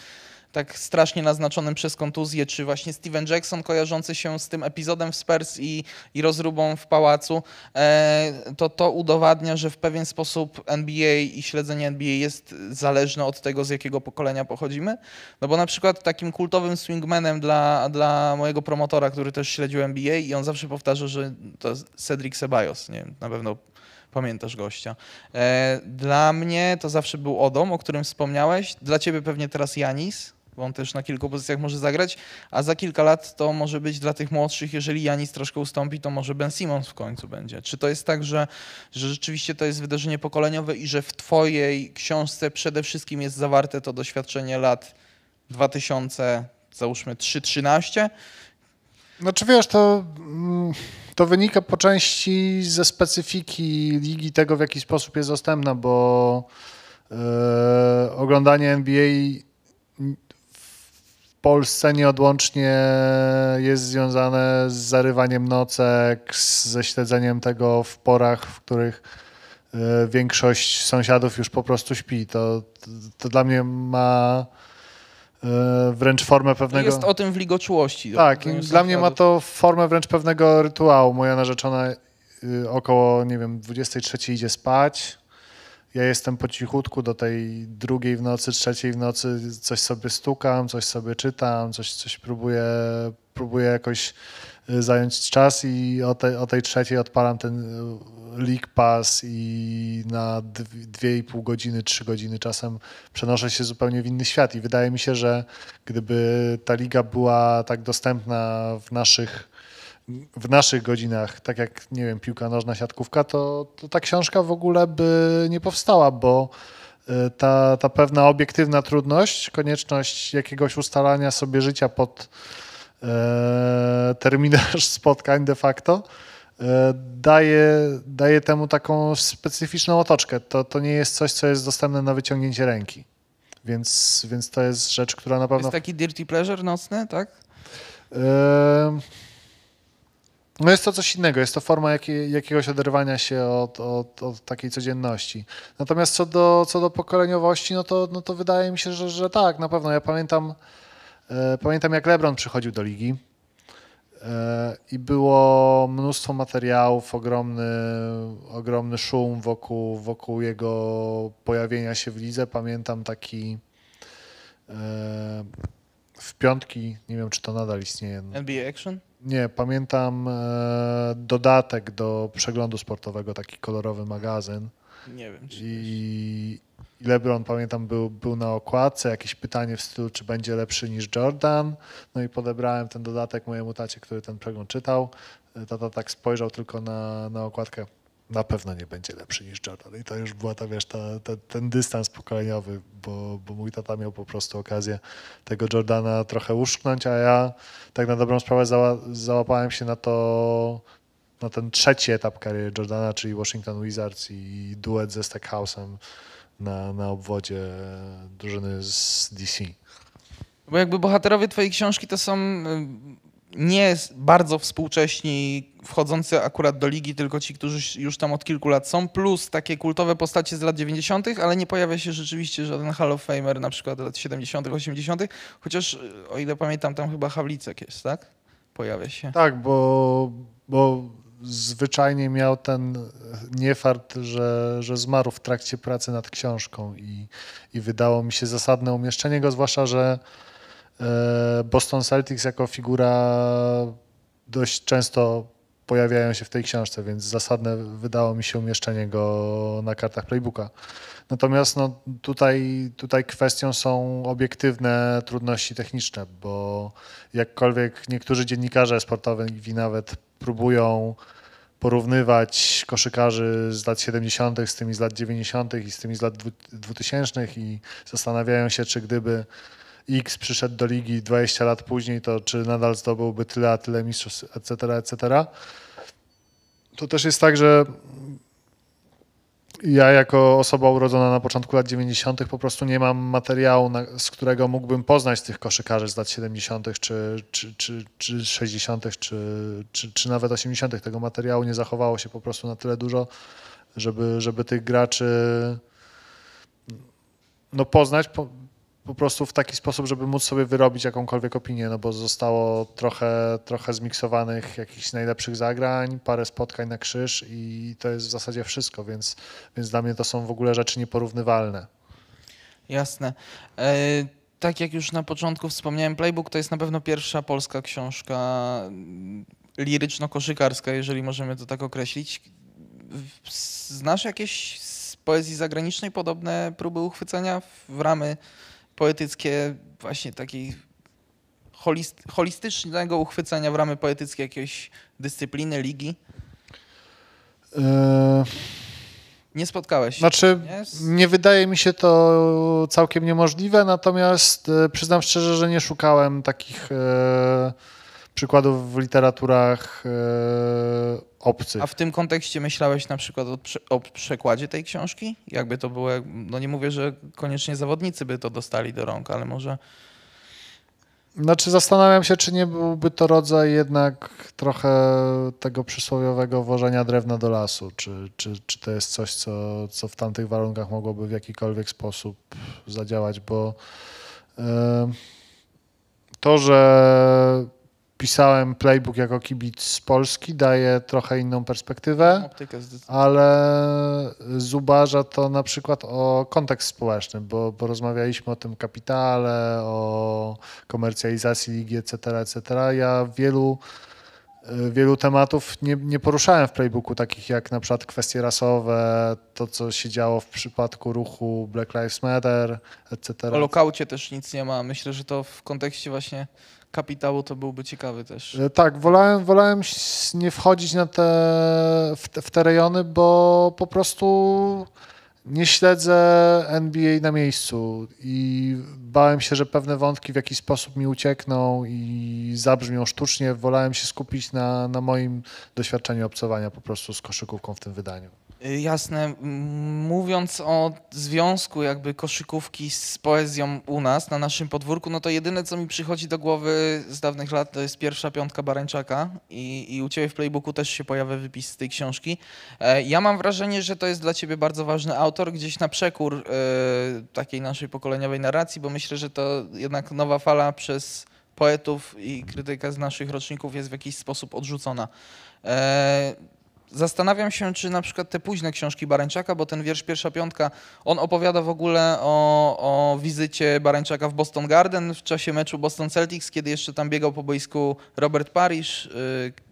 tak strasznie naznaczonym przez kontuzję, czy właśnie Steven Jackson kojarzący się z tym epizodem w Spurs i, i rozróbą w pałacu, e, to to udowadnia, że w pewien sposób NBA i śledzenie NBA jest zależne od tego, z jakiego pokolenia pochodzimy. No bo na przykład takim kultowym swingmanem dla, dla mojego promotora, który też śledził NBA i on zawsze powtarza, że to Cedric Ceballos, nie na pewno pamiętasz gościa. E, dla mnie to zawsze był Odom, o którym wspomniałeś, dla ciebie pewnie teraz Janis, bo on też na kilku pozycjach może zagrać, a za kilka lat to może być dla tych młodszych, jeżeli Janis troszkę ustąpi, to może Ben Simmons w końcu będzie. Czy to jest tak, że, że rzeczywiście to jest wydarzenie pokoleniowe i że w twojej książce przede wszystkim jest zawarte to doświadczenie lat 2000, załóżmy 3-13? Znaczy wiesz, to, mm, to wynika po części ze specyfiki ligi, tego w jaki sposób jest dostępna, bo e, oglądanie NBA Polsce nieodłącznie jest związane z zarywaniem nocek, ze śledzeniem tego w porach, w których e, większość sąsiadów już po prostu śpi. To, to, dla mnie ma e, wręcz formę pewnego... jest o tym w ligoczułości. Tak, dla mnie ma sąsiadów. to formę wręcz pewnego rytuału. Moja narzeczona y, około, nie wiem, 23 idzie spać. Ja jestem po cichutku do tej drugiej w nocy, trzeciej w nocy, coś sobie stukam, coś sobie czytam, coś, coś próbuję, próbuję jakoś y, zająć czas i o, tej o tej trzeciej odpalam ten y, League Pass i na dw- dwie i pół godziny, trzy godziny czasem przenoszę się zupełnie w inny świat. I wydaje mi się, że gdyby ta liga była tak dostępna w naszych w naszych godzinach, tak jak, nie wiem, piłka nożna, siatkówka, to, to ta książka w ogóle by nie powstała, bo y, ta, ta pewna obiektywna trudność, konieczność jakiegoś ustalania sobie życia pod e, terminarz (laughs) spotkań de facto, e, daje, daje temu taką specyficzną otoczkę. To, to nie jest coś, co jest dostępne na wyciągnięcie ręki. Więc, więc to jest rzecz, która na pewno jest taki dirty pleasure nocny, tak? Ehm, No jest to coś innego, jest to forma jakiegoś oderwania się od, od, od takiej codzienności. Natomiast co do, co do pokoleniowości, no to, no to wydaje mi się, że, że tak, na pewno. Ja pamiętam, e, pamiętam jak LeBron przychodził do ligi e, i było mnóstwo materiałów, ogromny, ogromny szum wokół, wokół jego pojawienia się w lidze. Pamiętam taki e, w piątki, nie wiem czy to nadal istnieje, NBA Action? Nie, pamiętam e, dodatek do przeglądu sportowego, taki kolorowy magazyn. Nie wiem. Czy... I, i LeBron, pamiętam, był, był na okładce, jakieś pytanie w stylu, czy będzie lepszy niż Jordan. No i podebrałem ten dodatek mojemu tacie, który ten przegląd czytał. E, Tata tak spojrzał tylko na, na okładkę. Na pewno nie będzie lepszy niż Jordan. I to już była ta, wiesz, ta, ta, ten dystans pokoleniowy, bo, bo mój tata miał po prostu okazję tego Jordana trochę uszknąć, a ja tak na dobrą sprawę zała, załapałem się na to, na ten trzeci etap kariery Jordana, czyli Washington Wizards i duet ze Stackhouse'em na, na obwodzie drużyny z DC. Bo jakby bohaterowie twojej książki to są y, nie bardzo współcześni, wchodzący akurat do ligi, tylko ci, którzy już tam od kilku lat są, plus takie kultowe postacie z lat 90., ale nie pojawia się rzeczywiście żaden Hall of Famer na przykład lat 70., 80., chociaż y, o ile pamiętam, tam chyba Hawlicek jest, tak? Pojawia się. Tak, bo, bo zwyczajnie miał ten niefart, że, że zmarł w trakcie pracy nad książką i, i wydało mi się zasadne umieszczenie go, zwłaszcza, że e, Boston Celtics jako figura dość często pojawiają się w tej książce, więc zasadne wydało mi się umieszczenie go na kartach playbooka. Natomiast no, tutaj, tutaj kwestią są obiektywne trudności techniczne, bo jakkolwiek niektórzy dziennikarze sportowi nawet próbują porównywać koszykarzy z lat 70. z tymi z lat 90. i z tymi z lat dwu- 2000 i zastanawiają się, czy gdyby X przyszedł do ligi 20 lat później, to czy nadal zdobyłby tyle, a tyle mistrzostw, etc., etc. To też jest tak, że ja jako osoba urodzona na początku lat 90. po prostu nie mam materiału, z którego mógłbym poznać tych koszykarzy z lat 70. czy, czy, czy, czy 60. Czy, czy, czy nawet 80. Tego materiału nie zachowało się po prostu na tyle dużo, żeby, żeby tych graczy no, poznać po, po prostu w taki sposób, żeby móc sobie wyrobić jakąkolwiek opinię, no bo zostało trochę, trochę zmiksowanych jakichś najlepszych zagrań, parę spotkań na krzyż i to jest w zasadzie wszystko, więc, więc dla mnie to są w ogóle rzeczy nieporównywalne. Jasne. E, tak jak już na początku wspomniałem, Playbook to jest na pewno pierwsza polska książka mm, liryczno-koszykarska, jeżeli możemy to tak określić. Znasz jakieś z poezji zagranicznej podobne próby uchwycenia w ramy poetyckie, właśnie takiej holist, holistycznego uchwycenia w ramy poetyckie jakiejś dyscypliny, ligi? Yy, Nie spotkałeś się? Znaczy, nie? Nie wydaje mi się to całkiem niemożliwe, natomiast e, przyznam szczerze, że nie szukałem takich e, przykładów w literaturach e, obcych. A w tym kontekście myślałeś na przykład o, o przekładzie tej książki? Jakby to było, no nie mówię, że koniecznie zawodnicy by to dostali do rąk, ale może Znaczy zastanawiam się, czy nie byłby to rodzaj jednak trochę tego przysłowiowego wożenia drewna do lasu. Czy, czy, czy to jest coś, co, co w tamtych warunkach mogłoby w jakikolwiek sposób zadziałać, bo e, to, że pisałem playbook jako kibic z Polski daje trochę inną perspektywę ale zubaża to na przykład o kontekst społeczny, bo, bo rozmawialiśmy o tym kapitale, o komercjalizacji ligi, etc., etc. Ja wielu, y, wielu tematów nie, nie poruszałem w playbooku, takich jak na przykład kwestie rasowe, to co się działo w przypadku ruchu Black Lives Matter, etc. O lokaucie też nic nie ma. Myślę, że to w kontekście właśnie kapitału to byłby ciekawy też. E, Tak, wolałem, wolałem nie wchodzić na te, w, te, w te rejony, bo po prostu nie śledzę NBA na miejscu i bałem się, że pewne wątki w jakiś sposób mi uciekną i zabrzmią sztucznie. Wolałem się skupić na, na moim doświadczeniu obcowania po prostu z koszykówką w tym wydaniu. Y, Jasne. Mówiąc o związku jakby koszykówki z poezją u nas, na naszym podwórku, no to jedyne, co mi przychodzi do głowy z dawnych lat, to jest pierwsza piątka Barańczaka i, i u Ciebie w playbooku też się pojawia wypis z tej książki. E, Ja mam wrażenie, że to jest dla Ciebie bardzo ważny autor, gdzieś na przekór e, takiej naszej pokoleniowej narracji, bo myślę, że to jednak nowa fala przez poetów i krytykę z naszych roczników jest w jakiś sposób odrzucona. Zastanawiam się, czy na przykład te późne książki Barańczaka, bo ten wiersz Pierwsza Piątka, on opowiada w ogóle o, o wizycie Barańczaka w Boston Garden w czasie meczu Boston Celtics, kiedy jeszcze tam biegał po boisku Robert Parrish,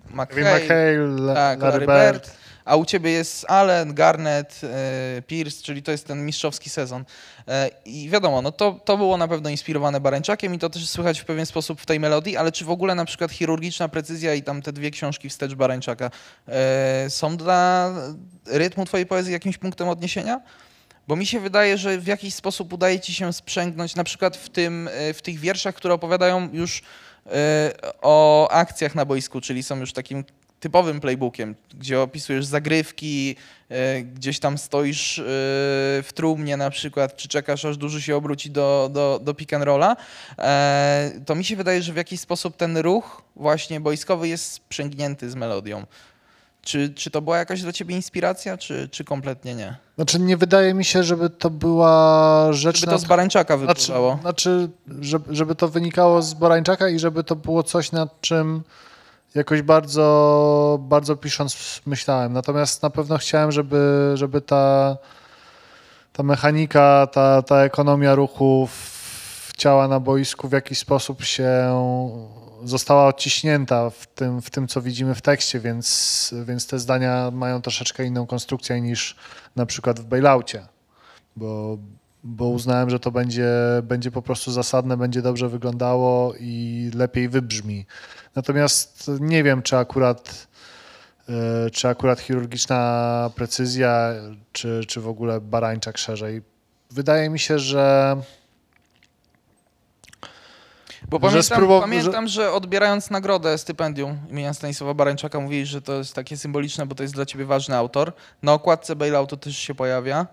McHale, McHale, La- tak, Larry Bird. A u ciebie jest Allen, Garnett, yy, Pierce, czyli to jest ten mistrzowski sezon. E, I wiadomo, no to, to było na pewno inspirowane Barańczakiem i to też słychać w pewien sposób w tej melodii, ale czy w ogóle na przykład chirurgiczna precyzja i tam te dwie książki wstecz Barańczaka e, są dla rytmu twojej poezji jakimś punktem odniesienia? Bo mi się wydaje, że w jakiś sposób udaje ci się sprzęgnąć, na przykład w, tym, e, w tych wierszach, które opowiadają już e, o akcjach na boisku, czyli są już takim typowym playbookiem, gdzie opisujesz zagrywki, e, gdzieś tam stoisz e, w trumnie na przykład, czy czekasz aż duży się obróci do, do, do pick and rolla, e, to mi się wydaje, że w jakiś sposób ten ruch właśnie boiskowy jest sprzęgnięty z melodią. Czy, czy to była jakaś dla ciebie inspiracja, czy, czy kompletnie nie? Znaczy nie wydaje mi się, żeby to była rzecz... Żeby to z Barańczaka Znaczy, wypływało. znaczy żeby, żeby to wynikało z Borańczaka i żeby to było coś, nad czym jakoś bardzo, bardzo pisząc myślałem. Natomiast na pewno chciałem, żeby, żeby ta, ta mechanika, ta, ta ekonomia ruchów ciała na boisku w jakiś sposób się została odciśnięta w tym, w tym co widzimy w tekście, więc, więc te zdania mają troszeczkę inną konstrukcję niż na przykład w bailoutie, bo, bo uznałem, że to będzie, będzie po prostu zasadne, będzie dobrze wyglądało i lepiej wybrzmi. Natomiast nie wiem, czy akurat, e, czy akurat chirurgiczna precyzja, czy, czy w ogóle barańczak szerzej. Wydaje mi się, że Bo że pamiętam, spróbow- pamiętam że... odbierając nagrodę stypendium imienia Stanisława Barańczaka mówili, że to jest takie symboliczne, bo to jest dla ciebie ważny autor. Na okładce bailoutu też się pojawia,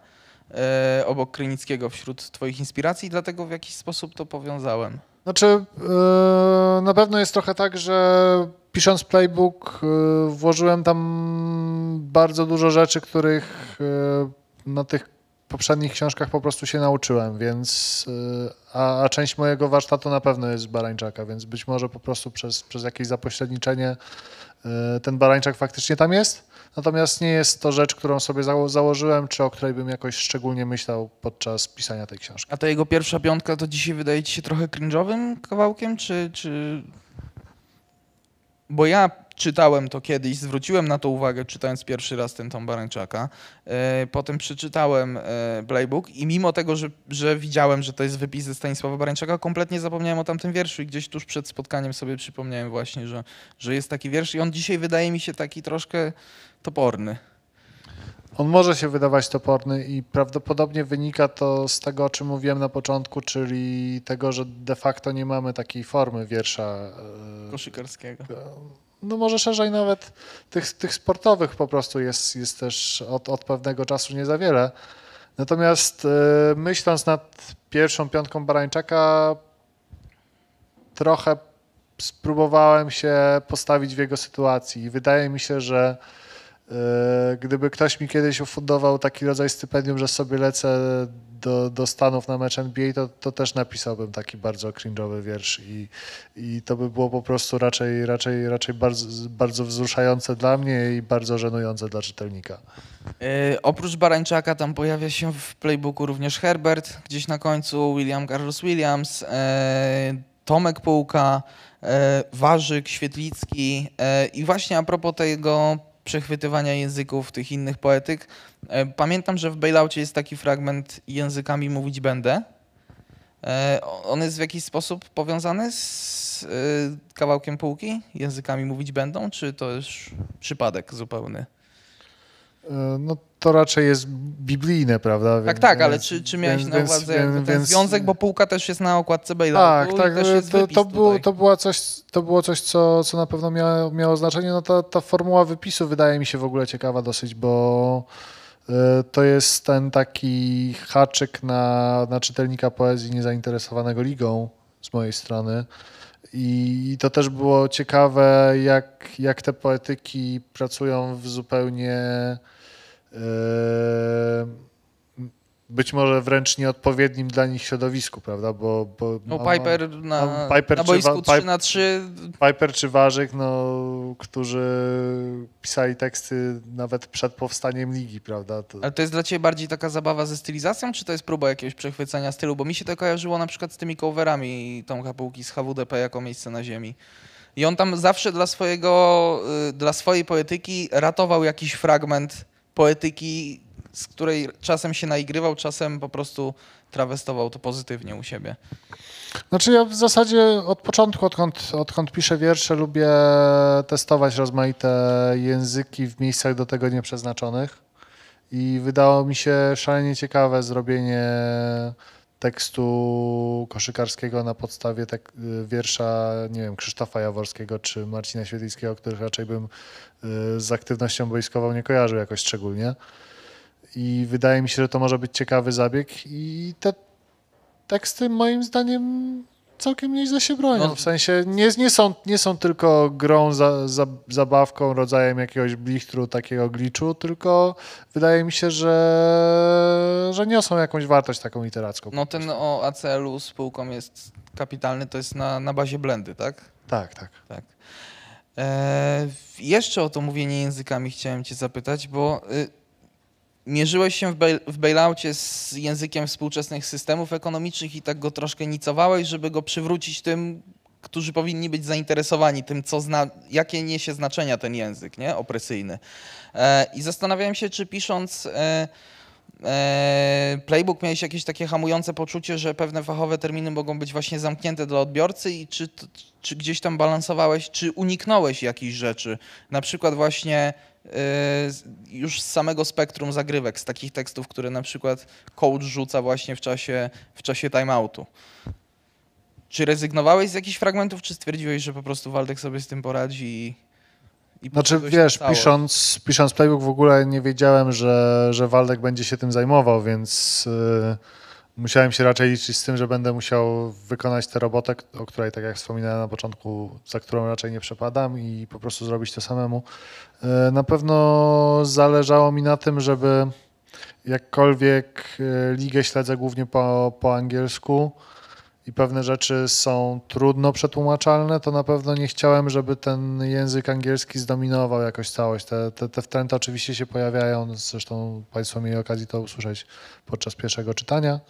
e, obok Krynickiego wśród twoich inspiracji, dlatego w jakiś sposób to powiązałem. Znaczy, yy, na pewno jest trochę tak, że pisząc playbook yy, włożyłem tam bardzo dużo rzeczy, których yy, na tych poprzednich książkach po prostu się nauczyłem, więc a, a część mojego warsztatu na pewno jest z Barańczaka, więc być może po prostu przez, przez jakieś zapośredniczenie ten Barańczak faktycznie tam jest. Natomiast nie jest to rzecz, którą sobie zało- założyłem, czy o której bym jakoś szczególnie myślał podczas pisania tej książki. A ta jego pierwsza piątka to dzisiaj wydaje ci się trochę cringe'owym kawałkiem, czy, czy... Bo ja czytałem to kiedyś, zwróciłem na to uwagę, czytając pierwszy raz ten tom Barańczaka. E, potem przeczytałem e, playbook i mimo tego, że, że widziałem, że to jest wypis ze Stanisława Barańczaka, kompletnie zapomniałem o tamtym wierszu i gdzieś tuż przed spotkaniem sobie przypomniałem właśnie, że, że jest taki wiersz i on dzisiaj wydaje mi się taki troszkę toporny. On może się wydawać toporny i prawdopodobnie wynika to z tego, o czym mówiłem na początku, czyli tego, że de facto nie mamy takiej formy wiersza. e, Koszykarskiego. No może szerzej nawet tych, tych sportowych po prostu jest, jest też od, od pewnego czasu nie za wiele. Natomiast e, myśląc nad pierwszą piątką Barańczaka, trochę spróbowałem się postawić w jego sytuacji wydaje mi się, że gdyby ktoś mi kiedyś ufundował taki rodzaj stypendium, że sobie lecę do, do Stanów na mecz NBA, to, to też napisałbym taki bardzo cringe'owy wiersz i, i to by było po prostu raczej, raczej, raczej bardzo, bardzo wzruszające dla mnie i bardzo żenujące dla czytelnika. E, oprócz Barańczaka tam pojawia się w playbooku również Herbert, gdzieś na końcu William Carlos Williams, e, Tomek Półka, e, Warzyk, Świetlicki e, i właśnie a propos tego przechwytywania języków tych innych poetyk, e, pamiętam, że w bailoutie jest taki fragment językami mówić będę. E, on jest w jakiś sposób powiązany z e, kawałkiem półki? Językami mówić będą, czy to już przypadek zupełny? E, No to raczej jest biblijne, prawda? Tak, Więc- tak, ale czy, czy miałeś więc- na uwadze więc- ten związek, bo półka też jest na okładce Tak, bailoutu tak, jest to, to, było, to, była coś, to było coś, co, co na pewno miało, miało znaczenie. No ta, ta formuła wypisu wydaje mi się w ogóle ciekawa dosyć, bo y, to jest ten taki haczyk na, na czytelnika poezji niezainteresowanego ligą z mojej strony. I to też było ciekawe, jak, jak te poetyki pracują w zupełnie być może wręcz nieodpowiednim dla nich środowisku, prawda? Bo, bo No no, Piper na, no, Piper na czy boisku Wa- 3 Pipe- na 3 Piper czy Warzyk, no, którzy pisali teksty nawet przed powstaniem ligi, prawda? To, Ale to jest dla ciebie bardziej taka zabawa ze stylizacją, czy to jest próba jakiegoś przechwycenia stylu? Bo mi się to kojarzyło na przykład z tymi coverami Tomka Półki z HWDP jako miejsce na ziemi. I on tam zawsze dla swojego, y, dla swojej poetyki ratował jakiś fragment poetyki, z której czasem się naigrywał, czasem po prostu trawestował to pozytywnie u siebie. Znaczy ja w zasadzie od początku, odkąd, odkąd piszę wiersze, lubię testować rozmaite języki w miejscach do tego nieprzeznaczonych i wydało mi się szalenie ciekawe zrobienie tekstu koszykarskiego na podstawie tek- wiersza, nie wiem, Krzysztofa Jaworskiego czy Marcina Świetlickiego, których raczej bym y, z aktywnością boiskową nie kojarzył jakoś szczególnie. I wydaje mi się, że to może być ciekawy zabieg i te teksty moim zdaniem całkiem nieźle się bronią. No. W sensie nie, nie, są, nie są tylko grą, za, za, zabawką, rodzajem jakiegoś blichtru, takiego glitchu, tylko wydaje mi się, że, że niosą jakąś wartość taką literacką. No ten o ACL-u z półką jest kapitalny, to jest na, na bazie blendy, tak? Tak, tak. Tak. E, jeszcze o to mówienie językami chciałem cię zapytać, bo y, mierzyłeś się w, bail, w bailoutie z językiem współczesnych systemów ekonomicznych i tak go troszkę nicowałeś, żeby go przywrócić tym, którzy powinni być zainteresowani tym, co zna, jakie niesie znaczenia ten język, nie? Opresyjny. E, I zastanawiałem się, czy pisząc e, playbook miałeś jakieś takie hamujące poczucie, że pewne fachowe terminy mogą być właśnie zamknięte dla odbiorcy i czy, czy gdzieś tam balansowałeś, czy uniknąłeś jakichś rzeczy, na przykład właśnie e, już z samego spektrum zagrywek, z takich tekstów, które na przykład coach rzuca właśnie w czasie, w czasie timeoutu. Czy rezygnowałeś z jakichś fragmentów, czy stwierdziłeś, że po prostu Waldek sobie z tym poradzi i, i Znaczy wiesz, pisząc, pisząc playbook w ogóle nie wiedziałem, że, że Waldek będzie się tym zajmował, więc y, musiałem się raczej liczyć z tym, że będę musiał wykonać tę robotę, o której, tak jak wspominałem na początku, za którą raczej nie przepadam i po prostu zrobić to samemu. Y, na pewno zależało mi na tym, żeby jakkolwiek y, ligę śledzę głównie po, po angielsku, i pewne rzeczy są trudno przetłumaczalne, to na pewno nie chciałem, żeby ten język angielski zdominował jakoś całość. Te, te, te wtręty oczywiście się pojawiają, zresztą Państwo mieli okazję to usłyszeć podczas pierwszego czytania.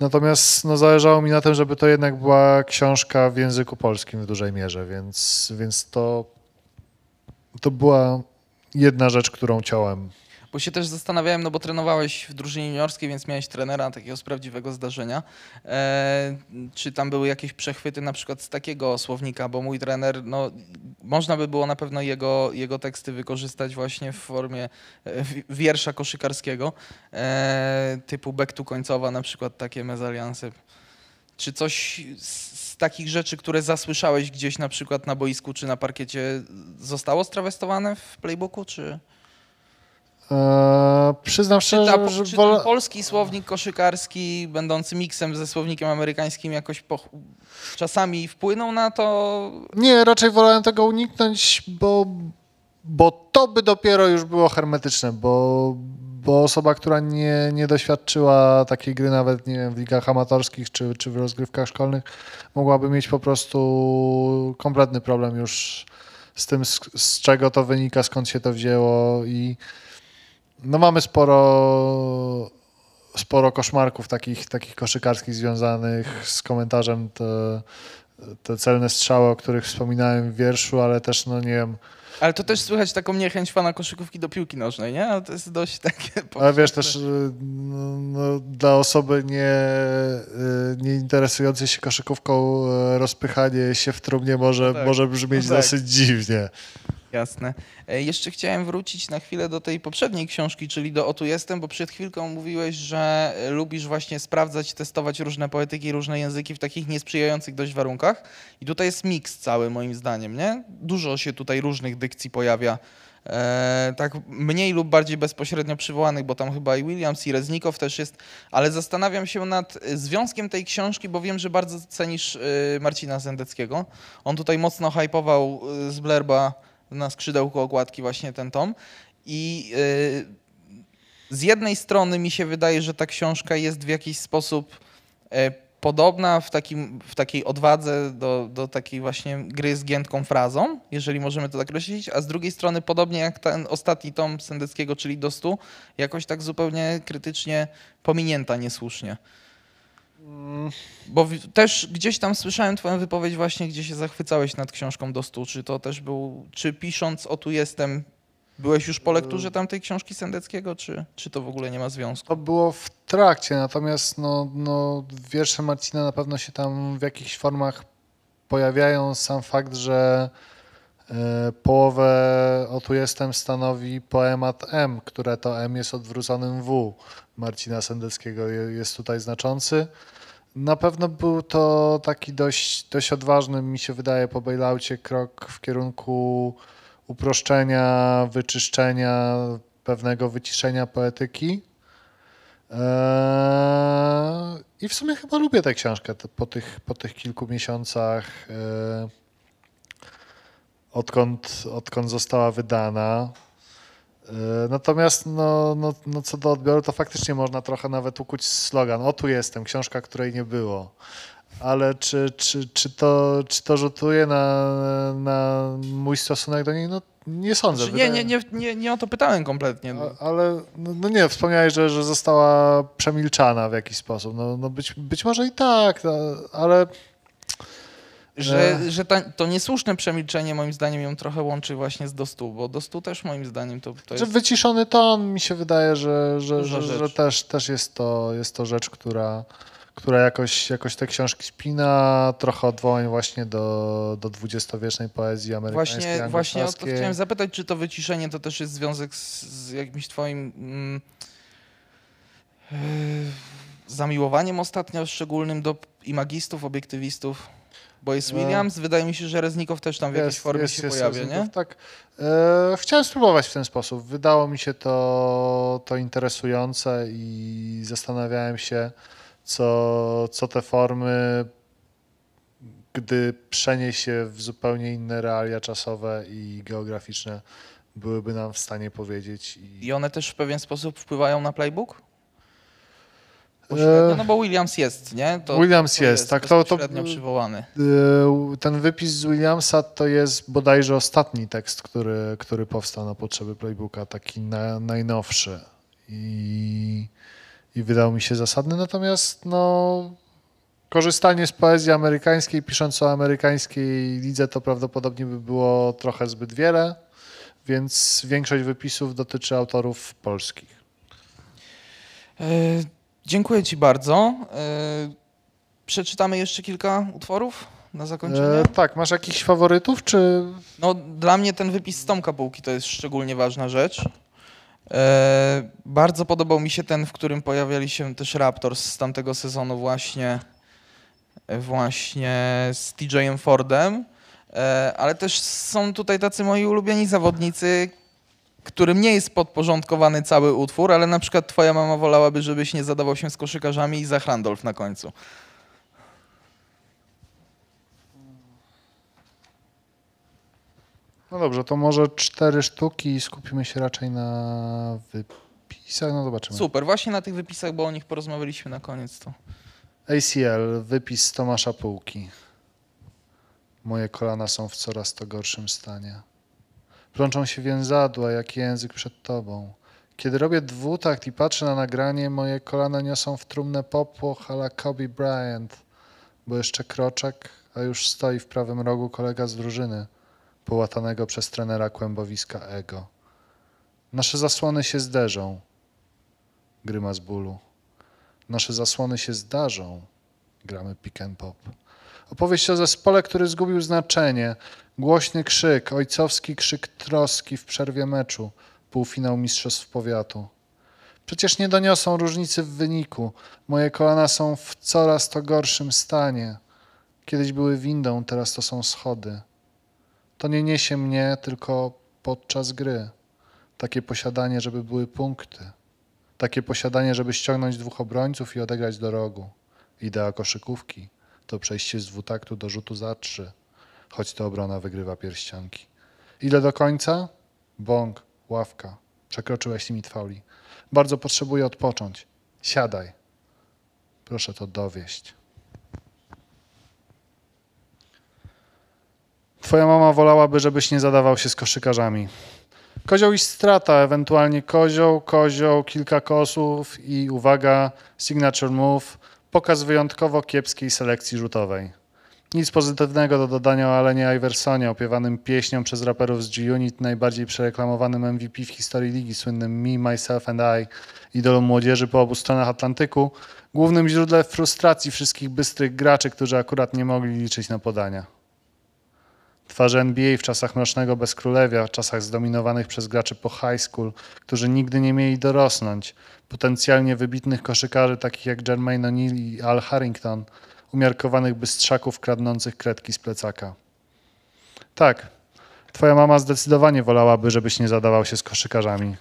Natomiast no, zależało mi na tym, żeby to jednak była książka w języku polskim w dużej mierze, więc, więc to, to była jedna rzecz, którą ciąłem. Bo się też zastanawiałem, no bo trenowałeś w drużynie juniorskiej, więc miałeś trenera takiego z prawdziwego zdarzenia. E, czy tam były jakieś przechwyty na przykład z takiego słownika, bo mój trener, no można by było na pewno jego, jego teksty wykorzystać właśnie w formie e, wi- wiersza koszykarskiego, e, typu back to końcowa, na przykład takie mezalianse. Czy coś z takich rzeczy, które zasłyszałeś gdzieś na przykład na boisku czy na parkiecie, zostało strawestowane w playbooku, czy... Eee, przyznam szczerze, że czy ten polski słownik koszykarski, będący miksem ze słownikiem amerykańskim, jakoś po, czasami wpłynął na to? Nie, raczej wolałem tego uniknąć, bo, bo to by dopiero już było hermetyczne, bo, bo osoba, która nie, nie doświadczyła takiej gry nawet nie wiem, w ligach amatorskich czy, czy w rozgrywkach szkolnych, mogłaby mieć po prostu kompletny problem już z tym, z, z czego to wynika, skąd się to wzięło i no mamy sporo sporo koszmarków takich, takich koszykarskich związanych z komentarzem te, te celne strzały, o których wspominałem w wierszu, ale też, no nie wiem, Ale to też słychać taką niechęć fana koszykówki do piłki nożnej, nie? Ale to jest dość takie... (laughs) ale wiesz też no, no, dla osoby nie, y, nie interesującej się koszykówką y, rozpychanie się w trumnie może, tak. może brzmieć No tak. dosyć dziwnie. Jasne. E, Jeszcze chciałem wrócić na chwilę do tej poprzedniej książki, czyli do O tu jestem, bo przed chwilką mówiłeś, że e, lubisz właśnie sprawdzać, testować różne poetyki, różne języki w takich niesprzyjających dość warunkach. I tutaj jest miks cały moim zdaniem, nie? Dużo się tutaj różnych dykcji pojawia. E, tak mniej lub bardziej bezpośrednio przywołanych, bo tam chyba i Williams i Reznikow też jest, ale zastanawiam się nad e, związkiem tej książki, bo wiem, że bardzo cenisz Marcina Sendeckiego. On tutaj mocno hypował z Blerba na skrzydełku okładki właśnie ten tom. I y, z jednej strony mi się wydaje, że ta książka jest w jakiś sposób e, podobna w, takim, w takiej odwadze do, do takiej właśnie gry z giętką frazą, jeżeli możemy to tak określić, a z drugiej strony podobnie jak ten ostatni tom Sendeckiego, czyli do stu, jakoś tak zupełnie krytycznie pominięta niesłusznie. Bo w, też gdzieś tam słyszałem twoją wypowiedź właśnie, gdzie się zachwycałeś nad książką do stu. Czy to też był, czy pisząc o tu jestem, byłeś już po lekturze tamtej książki Sendeckiego, czy, czy to w ogóle nie ma związku? To było w trakcie, natomiast no, no, wiersze Marcina na pewno się tam w jakichś formach pojawiają. Sam fakt, że e, połowę o tu jestem stanowi poemat M, które to M jest odwróconym W Marcina Sendeckiego, je- jest tutaj znaczący. Na pewno był to taki dość, dość odważny, mi się wydaje, po bailoutie krok w kierunku uproszczenia, wyczyszczenia, pewnego wyciszenia poetyki. Eee, I w sumie chyba lubię tę książkę po tych, po tych kilku miesiącach, eee, odkąd, odkąd została wydana. Eee, Natomiast no, no, no co do odbioru, to faktycznie można trochę nawet ukuć slogan. O tu jestem, książka, której nie było. Ale czy, czy, czy, to, czy to rzutuje na, na mój stosunek do niej? No nie sądzę. Znaczy, nie, nie, nie, nie, nie o to pytałem kompletnie. a- Ale no, no nie, wspomniałeś, że, że została przemilczana w jakiś sposób. No, no być, być może i tak, no, ale Że, że ta, to niesłuszne przemilczenie moim zdaniem ją trochę łączy właśnie z Dostu, bo Dostu też moim zdaniem to, to że jest... wyciszony ton mi się wydaje, że, że, że, że też, też jest, to, jest to rzecz, która, która jakoś, jakoś te książki spina. Trochę odwołań właśnie do, do dwudziestowiecznej poezji amerykańskiej, Właśnie, właśnie o to chciałem zapytać, czy to wyciszenie to też jest związek z, z jakimś twoim mm, yy, zamiłowaniem ostatnio szczególnym do imagistów, obiektywistów? Bo jest No. Williams, wydaje mi się, że Reznikow też tam w jakiejś formie się pojawia, nie? Reznikow, Tak. E, chciałem spróbować w ten sposób. Wydało mi się to, to interesujące i zastanawiałem się, co, co te formy, gdy przenieść się w zupełnie inne realia czasowe i geograficzne, byłyby nam w stanie powiedzieć. I, I one też w pewien sposób wpływają na playbook? E, Pośrednio, no bo Williams jest, nie? Williams to jest, tak, to- to- przywołany. E, Ten wypis z Williamsa to jest bodajże ostatni tekst, który, który powstał na potrzeby playbooka, taki na, najnowszy. I, I wydał mi się zasadny. Natomiast no, korzystanie z poezji amerykańskiej, pisząc o amerykańskiej lidze, to prawdopodobnie by było trochę zbyt wiele, więc większość wypisów dotyczy autorów polskich. E, dziękuję Ci bardzo. E, przeczytamy jeszcze kilka utworów na zakończenie. E, tak, masz jakichś faworytów, czy No, dla mnie ten wypis z Tomka Bułki to jest szczególnie ważna rzecz. E, bardzo podobał mi się ten, w którym pojawiali się też Raptors z tamtego sezonu właśnie, właśnie z TJ Fordem. E, ale też są tutaj tacy moi ulubieni zawodnicy, którym nie jest podporządkowany cały utwór, ale na przykład twoja mama wolałaby, żebyś nie zadawał się z koszykarzami i Zach Randolph na końcu. No dobrze, to może cztery sztuki i skupimy się raczej na wypisach. No zobaczymy. Super, właśnie na tych wypisach, bo o nich porozmawialiśmy na koniec. To. ACL, wypis Tomasza Półki. Moje kolana są w coraz to gorszym stanie. Plączą się więzadła, jak język przed tobą. Kiedy robię dwutakt i patrzę na nagranie, moje kolana niosą w trumnę popłoch a la Kobe Bryant, bo jeszcze kroczek, a już stoi w prawym rogu kolega z drużyny, połatanego przez trenera kłębowiska Ego. Nasze zasłony się zderzą. Grymas bólu. Nasze zasłony się zdarzą. Gramy pick and pop. Opowieść o zespole, który zgubił znaczenie. Głośny krzyk, ojcowski krzyk troski w przerwie meczu. Półfinał Mistrzostw Powiatu. Przecież nie doniosą różnicy w wyniku. Moje kolana są w coraz to gorszym stanie. Kiedyś były windą, teraz to są schody. To nie niesie mnie tylko podczas gry. Takie posiadanie, żeby były punkty. Takie posiadanie, żeby ściągnąć dwóch obrońców i odegrać do rogu. Idea koszykówki to przejście z dwutaktu do rzutu za trzy, choć to obrona wygrywa pierścionki. Ile do końca? Bąk, ławka. Przekroczyłeś limit fauli. Bardzo potrzebuję odpocząć. Siadaj. Proszę to dowieść. Twoja mama wolałaby, żebyś nie zadawał się z koszykarzami. Kozioł i strata, ewentualnie kozioł, kozioł, kilka kosów i uwaga, signature move, pokaz wyjątkowo kiepskiej selekcji rzutowej. Nic pozytywnego do dodania o Alenie Iversonie, opiewanym pieśnią przez raperów z G-Unit, najbardziej przereklamowanym MVP w historii ligi, słynnym Me, Myself and I, idolą młodzieży po obu stronach Atlantyku, głównym źródłem frustracji wszystkich bystrych graczy, którzy akurat nie mogli liczyć na podania. Twarze NBA w czasach mrocznego bezkrólewia, w czasach zdominowanych przez graczy po high school, którzy nigdy nie mieli dorosnąć, potencjalnie wybitnych koszykarzy takich jak Jermaine O'Neal i Al Harrington, umiarkowanych bystrzaków kradnących kredki z plecaka. Tak, twoja mama zdecydowanie wolałaby, żebyś nie zadawał się z koszykarzami.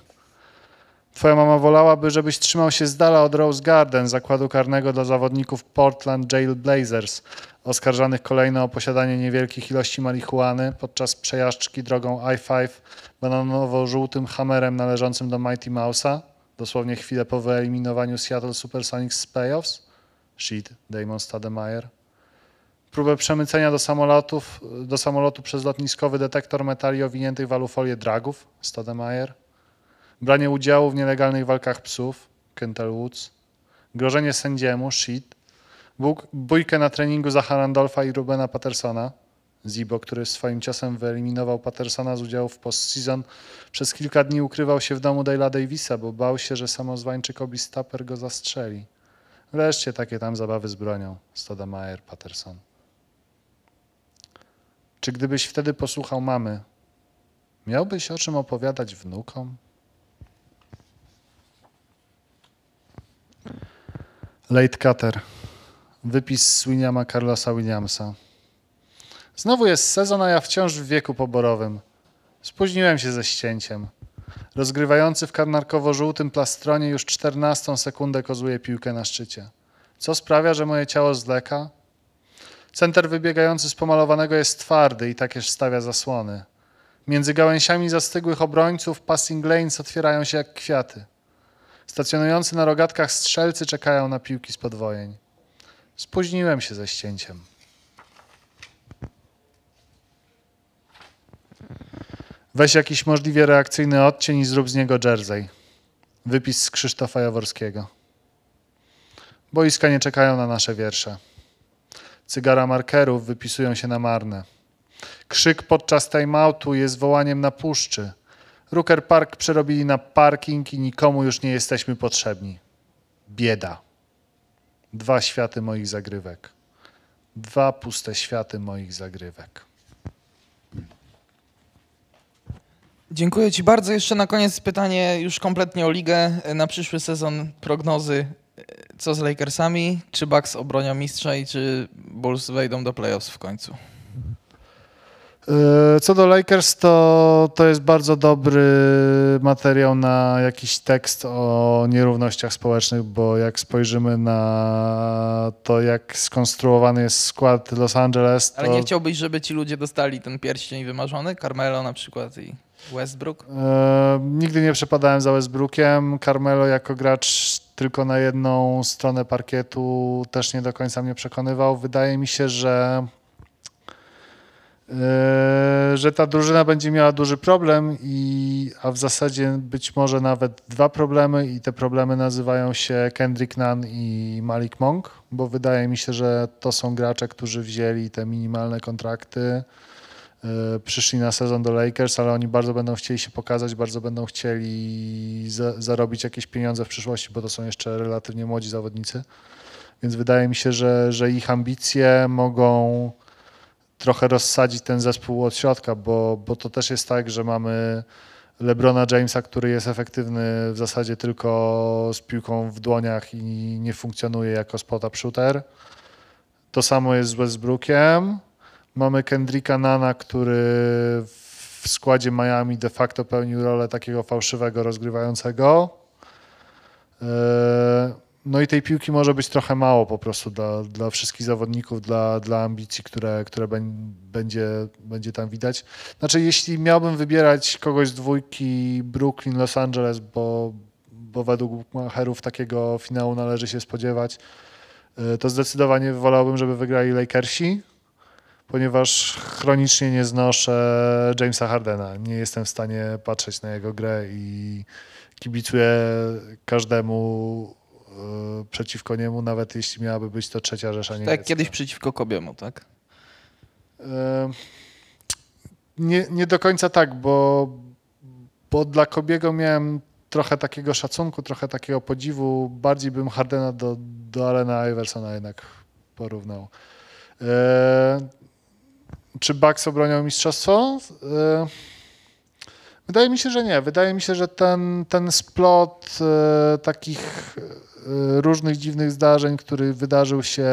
Twoja mama wolałaby, żebyś trzymał się z dala od Rose Garden, zakładu karnego dla zawodników Portland Jail Blazers, oskarżanych kolejno o posiadanie niewielkich ilości marihuany podczas przejażdżki drogą I-5 bananowo-żółtym hamerem należącym do Mighty Mouse'a, dosłownie chwilę po wyeliminowaniu Seattle Supersonics z playoffs. Shit, Damon Stademeyer. Próbę przemycenia do, samolotów, do samolotu przez lotniskowy detektor metali owiniętych w alufolię dragów. Stademeyer. Branie udziału w nielegalnych walkach psów. Kentel Woods. Grożenie sędziemu. Shit. Bójkę na treningu Zacha Randolfa i Rubena Pattersona. Zibo, który swoim ciosem wyeliminował Pattersona z udziału w postseason, przez kilka dni ukrywał się w domu Dale'a Davisa, bo bał się, że samozwańczyk Obi Stapper go zastrzeli. Wreszcie takie tam zabawy z bronią. Stoudemire, Patterson. Czy gdybyś wtedy posłuchał mamy, miałbyś o czym opowiadać wnukom? Late Cutter. Wypis z Williama Carlosa Williamsa. Znowu jest sezon, a ja wciąż w wieku poborowym. Spóźniłem się ze ścięciem. Rozgrywający w karnarkowo-żółtym plastronie już 14 sekundę kozuje piłkę na szczycie. Co sprawia, że moje ciało zleka? Center wybiegający z pomalowanego jest twardy i takież stawia zasłony. Między gałęziami zastygłych obrońców passing lanes otwierają się jak kwiaty. Stacjonujący na rogatkach strzelcy czekają na piłki z podwojeń. Spóźniłem się ze ścięciem. Weź jakiś możliwie reakcyjny odcień i zrób z niego jersey. Wypis z Krzysztofa Jaworskiego. Boiska nie czekają na nasze wiersze. Cygara markerów wypisują się na marne. Krzyk podczas timeoutu jest wołaniem na puszczy. Rooker Park przerobili na parking i nikomu już nie jesteśmy potrzebni. Bieda. Dwa światy moich zagrywek. Dwa puste światy moich zagrywek. Dziękuję Ci bardzo. Jeszcze na koniec pytanie już kompletnie o ligę. Na przyszły sezon prognozy. Co z Lakersami? Czy Bucks obronią mistrza i czy Bulls wejdą do playoffs w końcu? E, Co do Lakers, to, to jest bardzo dobry materiał na jakiś tekst o nierównościach społecznych, bo jak spojrzymy na to, jak skonstruowany jest skład Los Angeles, to Ale nie chciałbyś, żeby ci ludzie dostali ten pierścień wymarzony? Carmelo na przykład i Westbrook? e, nigdy nie przepadałem za Westbrookiem. Carmelo jako gracz tylko na jedną stronę parkietu też nie do końca mnie przekonywał. Wydaje mi się, że że ta drużyna będzie miała duży problem, i, a w zasadzie być może nawet dwa problemy i te problemy nazywają się Kendrick Nunn i Malik Monk, bo wydaje mi się, że to są gracze, którzy wzięli te minimalne kontrakty, yy, przyszli na sezon do Lakers, ale oni bardzo będą chcieli się pokazać, bardzo będą chcieli za, zarobić jakieś pieniądze w przyszłości, bo to są jeszcze relatywnie młodzi zawodnicy. Więc wydaje mi się, że, że ich ambicje mogą trochę rozsadzić ten zespół od środka, bo, bo to też jest tak, że mamy LeBrona Jamesa, który jest efektywny w zasadzie tylko z piłką w dłoniach i nie funkcjonuje jako spot-up shooter. To samo jest z Westbrookiem. Mamy Kendricka Nana, który w składzie Miami de facto pełnił rolę takiego fałszywego rozgrywającego. Eee, no i tej piłki może być trochę mało po prostu dla, dla wszystkich zawodników, dla, dla ambicji, które, które będzie, będzie tam widać. Znaczy, jeśli miałbym wybierać kogoś z dwójki Brooklyn, Los Angeles, bo, bo według bookmacherów takiego finału należy się spodziewać, y, to zdecydowanie wolałbym, żeby wygrali Lakersi, ponieważ chronicznie nie znoszę Jamesa Hardena. Nie jestem w stanie patrzeć na jego grę i kibicuję każdemu przeciwko niemu, nawet jeśli miałaby być to trzecia Rzesza Tak Niemiecka. jak kiedyś przeciwko Kobiemu, tak? E, Nie, nie do końca tak, bo, bo dla Kobiego miałem trochę takiego szacunku, trochę takiego podziwu. Bardziej bym Hardena do, do Alena Iversona jednak porównał. E, Czy Bucks obronią mistrzostwo? Wydaje mi się, że nie. Wydaje mi się, że ten, ten splot takich różnych dziwnych zdarzeń, który wydarzył się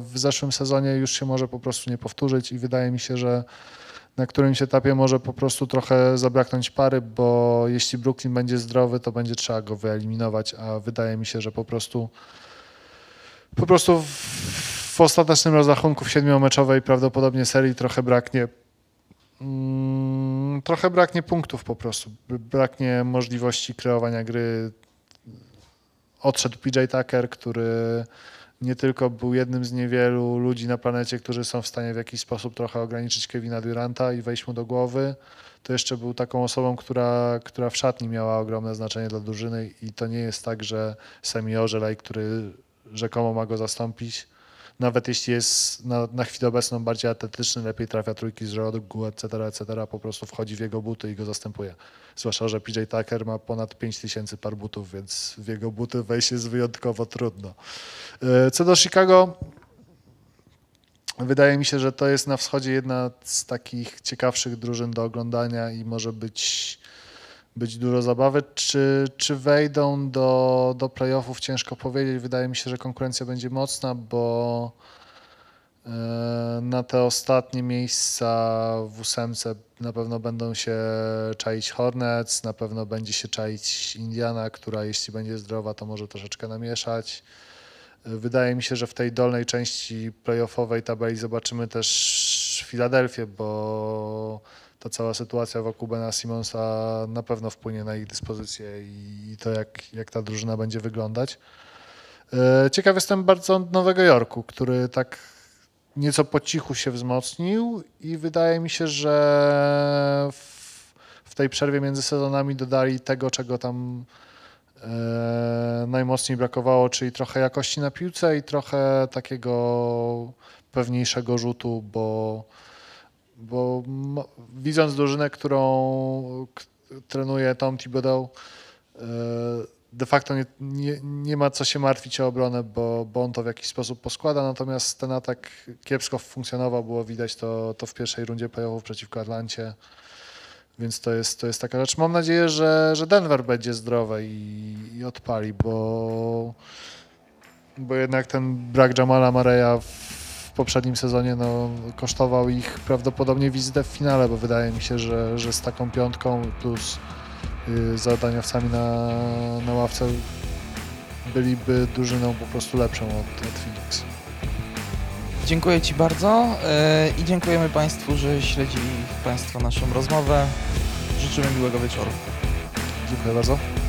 w zeszłym sezonie, już się może po prostu nie powtórzyć i wydaje mi się, że na którymś etapie może po prostu trochę zabraknąć pary, bo jeśli Brooklyn będzie zdrowy, to będzie trzeba go wyeliminować, a wydaje mi się, że po prostu po prostu w, w ostatecznym rozrachunku w siedmiomeczowej prawdopodobnie serii trochę braknie Mm, trochę braknie punktów po prostu. Braknie możliwości kreowania gry. Odszedł PJ Tucker, który nie tylko był jednym z niewielu ludzi na planecie, którzy są w stanie w jakiś sposób trochę ograniczyć Kevina Duranta i wejść mu do głowy, to jeszcze był taką osobą, która, która w szatni miała ogromne znaczenie dla drużyny i to nie jest tak, że Ożelaj, który rzekomo ma go zastąpić, nawet jeśli jest na, na chwilę obecną bardziej atletyczny, lepiej trafia trójki z rogu, etc., etc., po prostu wchodzi w jego buty i go zastępuje. Zwłaszcza, że PJ Tucker ma ponad 5000 par butów, więc w jego buty wejść jest wyjątkowo trudno. E, Co do Chicago, wydaje mi się, że to jest na wschodzie jedna z takich ciekawszych drużyn do oglądania i może być, być dużo zabawy. Czy, czy wejdą do, do playoffów, ciężko powiedzieć. Wydaje mi się, że konkurencja będzie mocna, bo e, na te ostatnie miejsca w ósemce na pewno będą się czaić Hornets, na pewno będzie się czaić Indiana, która jeśli będzie zdrowa, to może troszeczkę namieszać. Wydaje mi się, że w tej dolnej części playoffowej tabeli zobaczymy też Filadelfię, bo ta cała sytuacja wokół Bena Simonsa na pewno wpłynie na ich dyspozycję i to, jak, jak ta drużyna będzie wyglądać. E, Ciekaw jestem bardzo Nowego Jorku, który tak nieco po cichu się wzmocnił i wydaje mi się, że w, w tej przerwie między sezonami dodali tego, czego tam e, najmocniej brakowało, czyli trochę jakości na piłce i trochę takiego pewniejszego rzutu, bo, bo widząc drużynę, którą trenuje Tom Thibodeau, e, de facto nie, nie, nie ma co się martwić o obronę, bo, bo on to w jakiś sposób poskłada, natomiast ten atak kiepsko funkcjonował, było widać to, to w pierwszej rundzie playoffów przeciwko Atlancie. Więc to jest, to jest taka rzecz. Mam nadzieję, że, że Denver będzie zdrowe i, i odpali, bo, bo jednak ten brak Jamala Mareya w poprzednim sezonie no, kosztował ich prawdopodobnie wizytę w finale, bo wydaje mi się, że, że z taką piątką plus y, zadaniowcami na, na ławce byliby drużyną po prostu lepszą od, od Phoenix. Dziękuję Ci bardzo e, i dziękujemy Państwu, że śledzili Państwo naszą rozmowę. Życzymy miłego wieczoru. Dziękuję bardzo.